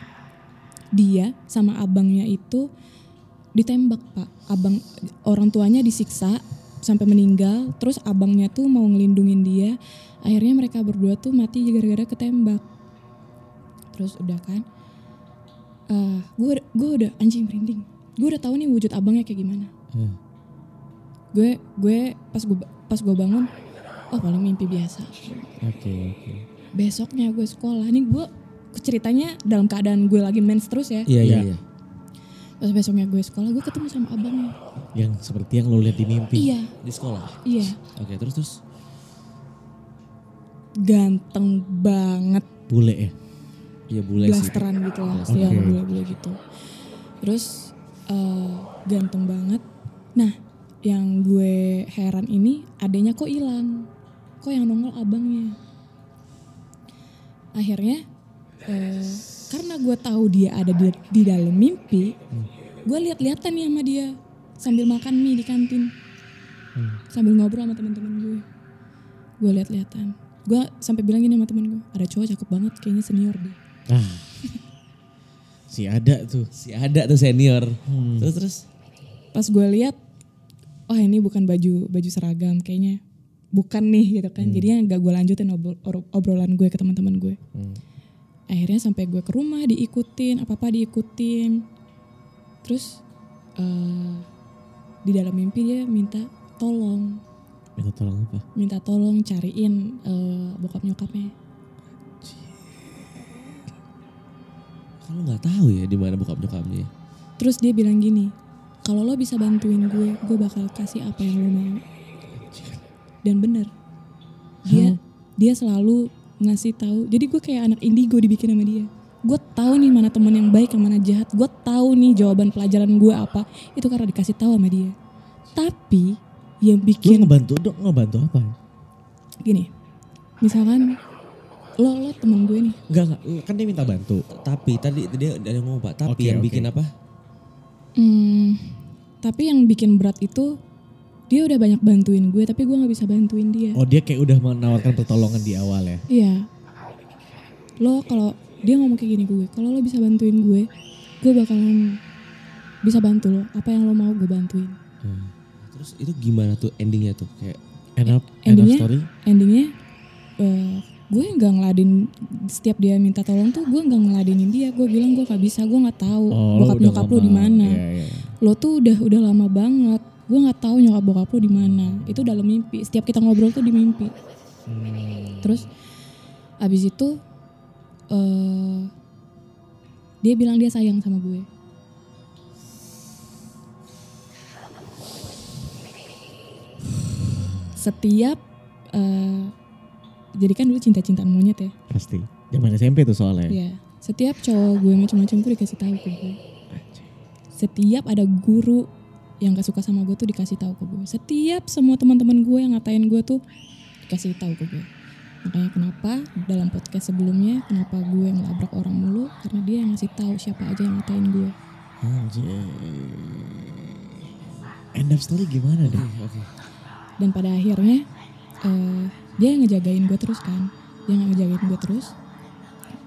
S2: dia sama abangnya itu ditembak, Pak. Abang orang tuanya disiksa sampai meninggal, terus abangnya tuh mau ngelindungin dia. Akhirnya mereka berdua tuh mati gara-gara ketembak. Terus udah kan? eh gue gue udah anjing merinding. Gue udah tahu nih wujud abangnya kayak gimana
S3: Hmm.
S2: gue gue pas gue pas gue bangun oh paling mimpi biasa
S3: Oke, oke.
S2: besoknya gue sekolah ini gue ceritanya dalam keadaan gue lagi mens terus ya
S1: iya iya
S3: Iya.
S1: iya
S2: pas besoknya gue sekolah gue ketemu sama abangnya
S3: Yang seperti yang lo lihat di mimpi.
S2: iya
S1: di sekolah
S2: iya
S1: oke terus terus
S2: ganteng banget.
S3: Bule ya?
S1: iya bule sih.
S2: Blasteran gitu lah
S3: Oke.
S2: ya bule-bule gitu. Terus eh, ganteng banget. Nah yang gue heran ini adanya kok hilang kok yang nongol abangnya? Akhirnya eh, karena gue tahu dia ada di, di dalam mimpi gue lihat-lihatan nih sama dia sambil makan mie di kantin. Sambil ngobrol sama teman-teman gue. Gue lihat-lihatan gue sampai bilang gini sama temen gue ada cowok cakep banget kayaknya senior deh
S3: Ah. si ada tuh.
S1: si ada tuh senior
S3: Hmm.
S1: terus terus
S2: pas gue lihat oh ini bukan baju baju seragam kayaknya bukan nih gitu kan jadi gak gue lanjutin obrol- obrolan gue ke teman-teman gue
S3: Hmm.
S2: akhirnya sampai gue ke rumah diikutin apa apa diikutin terus eh, di dalam mimpi dia minta tolong
S3: Minta tolong apa?
S2: minta tolong cariin eh, bokap nyokapnya.
S1: Kalau nggak tahu ya di mana bokap nyokapnya?
S2: Terus dia bilang gini kalau lo bisa bantuin gue gue bakal kasih apa yang lo mau. Dan bener. Dia dia selalu ngasih tahu. Jadi gue kayak anak indigo dibikin sama dia. Gue tahu nih mana teman yang baik yang mana jahat. Gue tahu nih jawaban pelajaran gue apa. Itu karena dikasih tahu sama dia. Tapi yang
S3: Lu
S2: bikin
S3: ngebantu dong, ngebantu apa?
S2: gini misalkan lo lo temen gue nih
S3: Enggak, enggak. Kan dia minta bantu.
S1: tapi tadi dia ada yang ngomong pak tapi
S3: Oke,
S1: yang
S3: oke.
S1: bikin apa
S2: Hmm, tapi yang bikin berat itu dia udah banyak bantuin gue tapi gue nggak bisa bantuin dia.
S3: Oh dia kayak udah menawarkan pertolongan di awal ya?
S2: Iya. Lo kalau dia ngomong kayak gini ke gue, kalau lo bisa bantuin gue, gue bakalan bisa bantu lo. Apa yang lo mau gue bantuin.
S1: Terus itu gimana tuh endingnya tuh kayak
S3: End up, end of story?
S2: Endingnya eh, gue nggak ngeladin setiap dia minta tolong tuh gue nggak ngeladenin dia. Gue bilang gue nggak bisa, gue nggak tahu
S3: Oh,
S2: bokap nyokap lo di mana.
S3: Iya, iya.
S2: Lo tuh udah udah lama banget gue nggak tahu nyokap bokap lo di mana itu dalam mimpi setiap kita ngobrol tuh di mimpi terus abis itu eh dia bilang dia sayang sama gue setiap eh jadi kan dulu cinta-cintaan monyet ya
S3: Pasti. Zaman SMP tuh soalnya.
S2: Iya. Setiap cowok gue macam-macam tuh dikasih tahu ke gue. Setiap ada guru yang gak suka sama gue tuh dikasih tahu ke gue. Setiap semua teman-teman gue yang ngatain gue tuh dikasih tahu ke gue. Makanya kenapa dalam podcast sebelumnya kenapa gue ngelabrak orang mulu karena dia yang ngasih tahu siapa aja yang ngatain gue.
S3: Anjir. End of story gimana deh?
S1: Oke.
S2: Dan pada akhirnya eh, dia yang ngejagain gue terus kan. Dia yang ngejagain gue terus.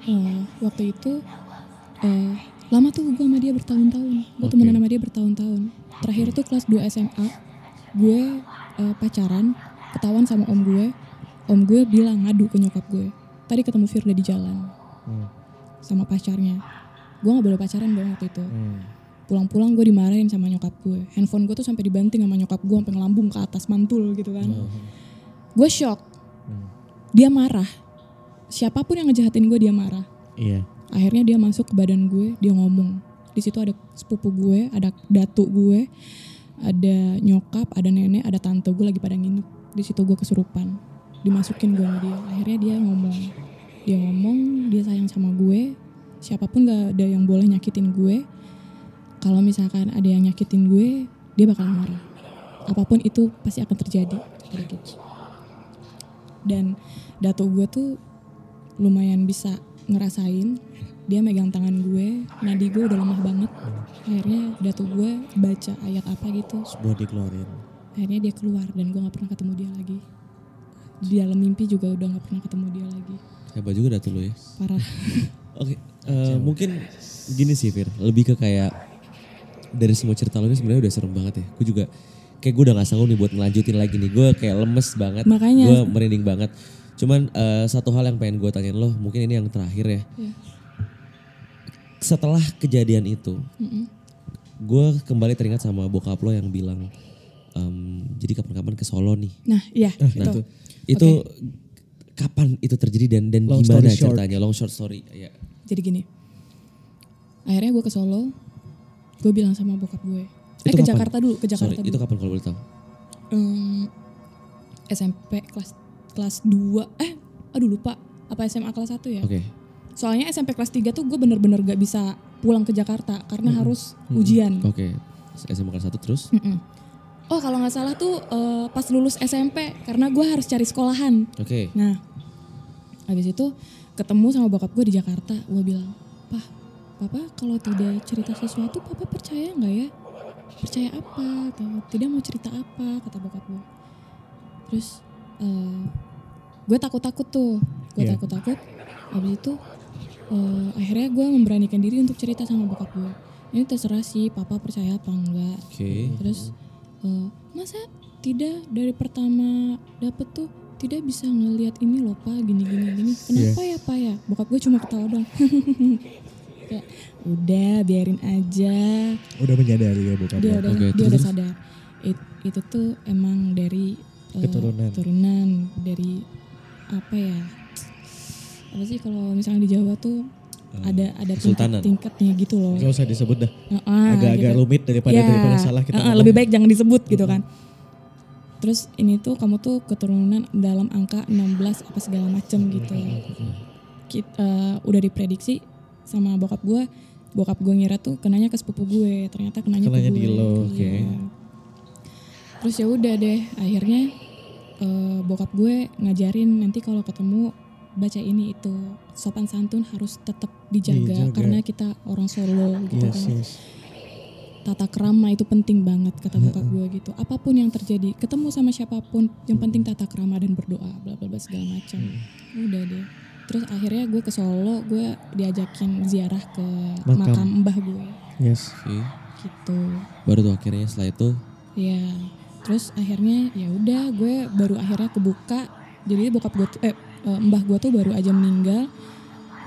S2: Eh, waktu itu eh, lama tuh gue sama dia bertahun-tahun. Gue
S3: Oke.
S2: temenan sama dia bertahun-tahun. Terakhir tuh kelas 2 SMA. Gue eh, pacaran, ketahuan sama om gue. Om gue bilang ngadu ke nyokap gue. Tadi ketemu Firda di jalan
S3: Hmm.
S2: sama pacarnya. Gue gak boleh pacaran dong waktu itu.
S3: Hmm.
S2: Pulang-pulang gue dimarahin sama nyokap gue. Handphone gue tuh sampai dibanting sama nyokap gue sampai ngelambung ke atas mantul gitu kan. Gue shock.
S3: Hmm.
S2: Dia marah. Siapa pun yang ngejahatin gue dia marah.
S3: Iya.
S2: Akhirnya dia masuk ke badan gue, dia ngomong. Di situ ada sepupu gue, ada datu gue, ada nyokap, ada nenek, ada tante gue lagi pada nginep. Di situ gue kesurupan. Dimasukin gue sama dia. Akhirnya dia ngomong. Dia ngomong, dia sayang sama gue. Siapa pun gak ada yang boleh nyakitin gue. Kalau misalkan ada yang nyakitin gue, dia bakal marah. Apa pun itu pasti akan terjadi. Gitu. Dan datu gue tuh lumayan bisa ngerasain dia megang tangan gue nadi gue udah lemah banget akhirnya datu gue baca ayat apa gitu
S3: Sebuah dikeluarin.
S2: akhirnya dia keluar dan gue nggak pernah ketemu dia lagi di dalam mimpi juga udah nggak pernah ketemu dia lagi
S1: Hebat juga datu lo ya.
S2: parah
S1: Oke, eh, mungkin gini sih Fir, lebih ke kayak dari semua cerita lo ini sebenarnya udah serem banget ya. Gue juga kayak gue udah gak sanggup nih buat ngelanjutin lagi nih. Gue kayak lemes banget,
S2: Makanya.
S1: gue merinding banget. Cuman eh, satu hal yang pengen gue tanyain lo, mungkin ini yang terakhir ya.
S2: Iya.
S1: Setelah kejadian itu,
S2: Mm-mm.
S1: gue kembali teringat sama bokap lo yang bilang, em, jadi kapan-kapan ke Solo nih.
S2: nah iya
S1: Nah,
S2: itu
S1: itu kapan itu terjadi dan dan
S3: Long
S1: gimana ceritanya? Long short story. Ya.
S2: jadi gini akhirnya gue ke Solo gue bilang sama bokap gue eh
S1: Itu
S2: ke
S1: kapan?
S2: Jakarta dulu ke Jakarta
S1: Sorry,
S2: dulu
S1: itu kapan kalau boleh tahu?
S2: Em, SMP kelas kelas 2 eh aduh lupa apa SMA kelas 1 ya
S1: Oke.
S2: soalnya SMP kelas 3 tuh gue bener-bener gak bisa pulang ke Jakarta karena harus ujian
S1: Oke. SMA kelas 1 terus?
S2: Mm-mm. oh kalau nggak salah tuh eh, pas lulus SMP karena gue harus cari sekolahan
S1: Oke.
S2: nah habis itu ketemu sama bokap gue di Jakarta gue bilang papa kalau tidak cerita sesuatu papa percaya nggak ya? Percaya apa? Atau tidak mau cerita apa? Kata bokap gue terus eh, gue takut-takut tuh. Gue
S3: Iya.
S2: takut-takut. Habis itu eh, akhirnya gue memberanikan diri untuk cerita sama bokap gue ini terserah sih papa percaya apa enggak.
S1: Oke.
S2: terus eh, masa tidak dari pertama dapet tuh tidak bisa ngelihat ini loh pak. Gini gini. Gini kenapa ya pak ya? Bokap gue cuma ketawa dong ya udah biarin aja
S3: Udah menyadari ya bokap
S2: dia udah
S1: Oke,
S2: dia
S1: terus?
S2: udah sadar It- itu tuh emang dari eh,
S3: Keturunan.
S2: keturunan dari apa ya apa sih kalau misalnya di Jawa tuh ada ada
S1: Kesultanan.
S2: tingkat-tingkatnya gitu loh
S3: Gak usah disebut dah.
S2: Ah,
S3: Agak-agak
S2: gitu.
S3: rumit daripada
S2: Ya,
S3: daripada salah kita.
S2: uh-uh,
S3: ngomong.
S2: lebih baik jangan disebut gitu kan. Terus ini tuh kamu tuh keturunan dalam angka 16 apa segala macem gitu. Kit- eh, udah diprediksi sama bokap gue, bokap gue ngira tuh kenanya ke sepupu gue, ternyata kenanya,
S3: Kenanya
S2: ke
S3: di
S2: gue.
S3: lo,
S2: Iya.
S3: oke.
S2: Terus ya udah deh, akhirnya eh, bokap gue ngajarin nanti kalau ketemu baca ini itu sopan santun harus tetap dijaga
S3: Dijaga.
S2: karena kita orang Solo gitu
S3: Yes,
S2: kan
S3: yes.
S2: tata kerama itu penting banget kata bokap gue gitu apa pun yang terjadi ketemu sama siapa pun yang penting tata kerama dan berdoa bla bla bla segala macam udah deh terus akhirnya gue ke Solo gue diajakin ziarah ke
S3: Makam.
S2: makam, mbah gue
S3: Yes.
S2: Gitu
S1: Baru tuh akhirnya setelah itu
S2: ya terus akhirnya ya udah gue baru akhirnya kebuka jadi bokap gue tuh- eh eh, mbah gue tuh baru aja meninggal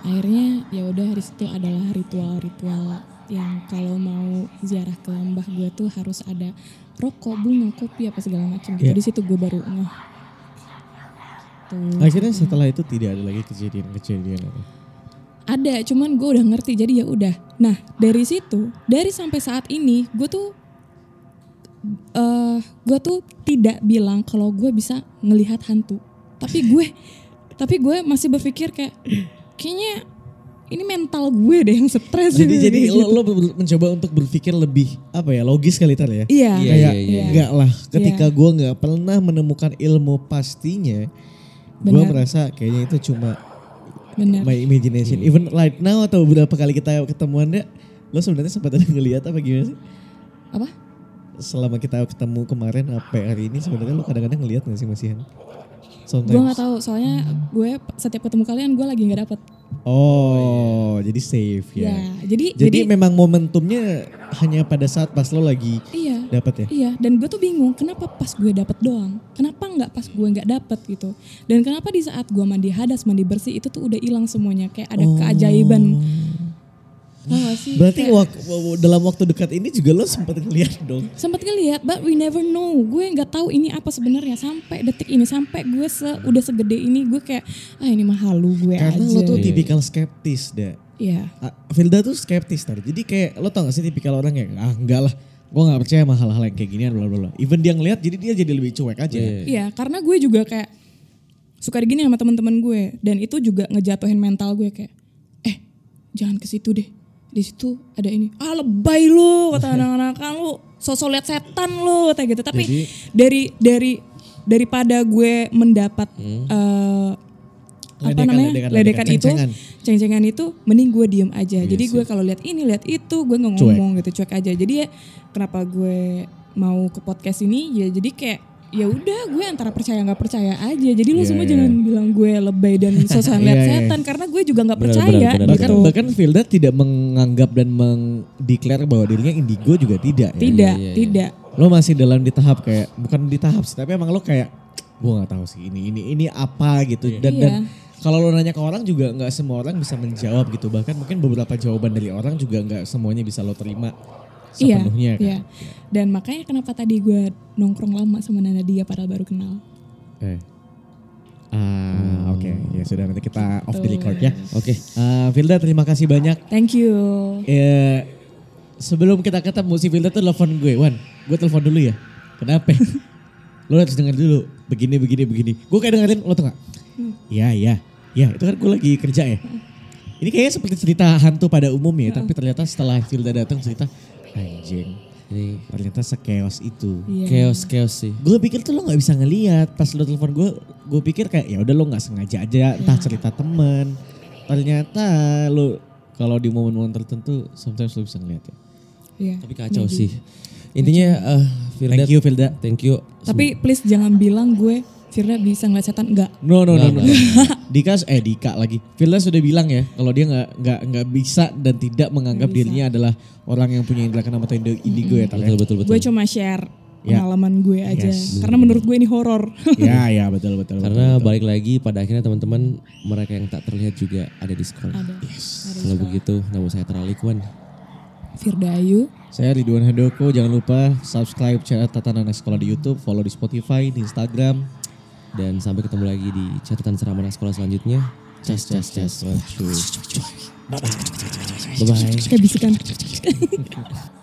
S2: akhirnya ya udah di situ adalah ritual-ritual yang kalau mau ziarah ke mbah gue tuh harus ada rokok, bunga, kopi apa segala macam. gitu. Di situ gue baru ngeh. Tuh.
S3: Akhirnya setelah itu tidak ada lagi kejadian-kejadian apa.
S2: Ada, cuman gue udah ngerti jadi ya udah. Nah dari situ, dari sampai saat ini gue tuh, eh gue tuh tidak bilang kalau gue bisa ngelihat hantu. Tapi gue, tapi gue masih berpikir kayak, kayaknya ini mental gue deh yang stres.
S3: Jadi
S2: gitu,
S3: jadi
S2: gitu.
S3: lo, lo mencoba untuk berpikir lebih apa ya logis kali tar ya.
S2: Iya,
S1: Iya,
S3: Kayak
S1: iya,
S3: enggak lah ketika
S2: Iya.
S3: gua nggak pernah menemukan ilmu pastinya gua
S2: Benar.
S3: merasa kayaknya itu cuma
S2: benar.
S3: my imagination. Even right now atau beberapa kali kita ketemuannya lo sebenarnya sempat ada ngelihat apa gimana sih?
S2: Apa?
S3: Selama kita ketemu kemarin sampai hari ini sebenarnya lo kadang-kadang ngelihat nggak sih masihan?
S2: Gue nggak tahu, soalnya gue setiap ketemu kalian gue lagi nggak dapet.
S3: Oh, jadi safe
S2: Ya,
S3: ya.
S2: jadi,
S3: Jadi,
S2: jadi,
S3: memang momentumnya hanya pada saat pas lo lagi
S2: iya,
S3: dapat ya.
S2: iya. Dan gue tuh bingung, kenapa pas gue dapet doang? Kenapa nggak pas gue nggak dapet gitu? Dan kenapa di saat gue mandi hadas, mandi bersih itu tuh udah hilang semuanya, kayak ada keajaiban. Sih?
S3: Oh. Berarti
S2: Kayak-
S3: wak- dalam waktu dekat ini juga lo sempat ngeliat dong.
S2: sempat ngeliat but we never know gue nggak tahu ini apa sebenarnya sampai detik ini sampai gue se udah segede ini gue kayak ah ini mah halu gue
S3: Karena
S2: aja
S3: lo tuh tipikal skeptis dah.
S2: Iya
S3: Ah, Vilda tuh skeptis tadi. Jadi kayak lo tau gak sih tipikal orang yang ah enggak lah. Gue gak percaya sama hal-hal yang kayak ginian bla bla bla. Even dia ngeliat jadi dia jadi lebih cuek aja.
S2: iya karena gue juga kayak suka digini sama teman-teman gue dan itu juga ngejatuhin mental gue kayak eh jangan ke situ deh di situ ada ini ah lebay lu kata anak-anak kan lu. Sosok lihat setan lu kayak gitu. Tapi
S3: Jadi-
S2: dari dari daripada gue mendapat eh, apa
S3: Ledekan,
S2: namanya?
S3: ledekan,
S2: ledekan,
S3: ledekan,
S2: itu
S3: ceng-cengan.
S2: ceng-cengan itu mending gue diem aja. Jadi gue kalau lihat ini lihat itu gue nggak
S3: Cuek.
S2: ngomong gitu cuek aja. Jadi ya kenapa gue mau ke podcast ini? Ya jadi kayak ya udah gue antara percaya nggak percaya aja jadi lu
S3: Iya,
S2: semua
S3: iya.
S2: jangan bilang gue lebay dan sosokan lihat
S3: Iya, iya.
S2: setan karena gue juga nggak
S1: Benar,
S2: percaya
S1: benar, benar,
S3: Bahkan
S2: gitu
S3: bahkan Vilda tidak menganggap dan mengdeklar bahwa dirinya indigo juga tidak. ya.
S2: tidak
S1: Iya, iya, iya.
S2: tidak
S3: Lo masih dalam di tahap kayak bukan di tahap sih, tapi emang lo kayak gue nggak tahu sih ini ini ini apa gitu dan
S2: Iya.
S3: dan kalau lo nanya ke orang juga nggak semua orang bisa menjawab gitu bahkan mungkin beberapa jawaban dari orang juga nggak semuanya bisa lo terima
S2: Iya,
S3: sepenuhnya kan.
S2: iya. Dan makanya kenapa tadi gue nongkrong lama sama Nana dia padahal baru kenal.
S3: Eh. Ah, oke. Ya sudah nanti kita off the
S2: Tuh.
S3: record ya.
S1: Oke.
S3: Ah, Vilda terima kasih banyak.
S2: Thank you.
S3: Ya, sebelum kita ketemu si Vilda tuh telepon gue, Wan. Gue telepon dulu ya. Kenapa? lo harus denger dulu. Begini, begini, begini. Gue kayak dengerin, lo tau gak? Iya, iya. Ya, itu kan gue lagi kerja ya. Ini kayaknya seperti cerita hantu pada umumnya, tapi ternyata setelah Vilda datang cerita, anjing,
S1: Ini
S3: ternyata sekeos itu.
S2: Iya.
S1: chaos chaos sih.
S3: Gue pikir tuh lo nggak bisa ngeliat pas lo telepon gue, gue pikir kayak ya udah lo nggak sengaja aja, entah cerita temen. Ternyata lo kalau di momen-momen tertentu, sometimes lo bisa ngeliat ya.
S2: Iya.
S1: Tapi kacau sih. Intinya eh Firda,
S3: Thank you Vilda.
S1: Thank you.
S2: Tapi please jangan bilang gue Firda bisa ngeliat setan enggak.
S3: No no no no. Dika eh Dika lagi. Vilda sudah bilang ya kalau dia nggak nggak nggak bisa dan tidak menganggap
S2: bisa.
S3: dirinya adalah orang yang punya indera keenam atau indigo ya Tar, ya.
S1: Betul betul betul.
S2: Gue cuma share
S3: Ya.
S2: pengalaman gue aja.
S3: Yes.
S2: Karena menurut gue ini horor.
S3: Ya ya betul betul.
S1: Karena
S3: betul, betul.
S1: balik lagi pada akhirnya teman-teman mereka yang tak terlihat juga ada di sekolah.
S2: Ada. Ada
S1: Kalau
S2: sekolah.
S1: begitu, nama saya Teralikuan.
S2: Firda Ayu.
S3: Saya Ridwan Handoko, jangan lupa subscribe channel Tatanan Sekolah di YouTube, follow di Spotify, di Instagram.
S1: Dan sampai ketemu lagi di catatan seram anak sekolah selanjutnya. Cas cas cas.
S3: Waduh.
S1: Bye bye.
S2: Kayak bisikan.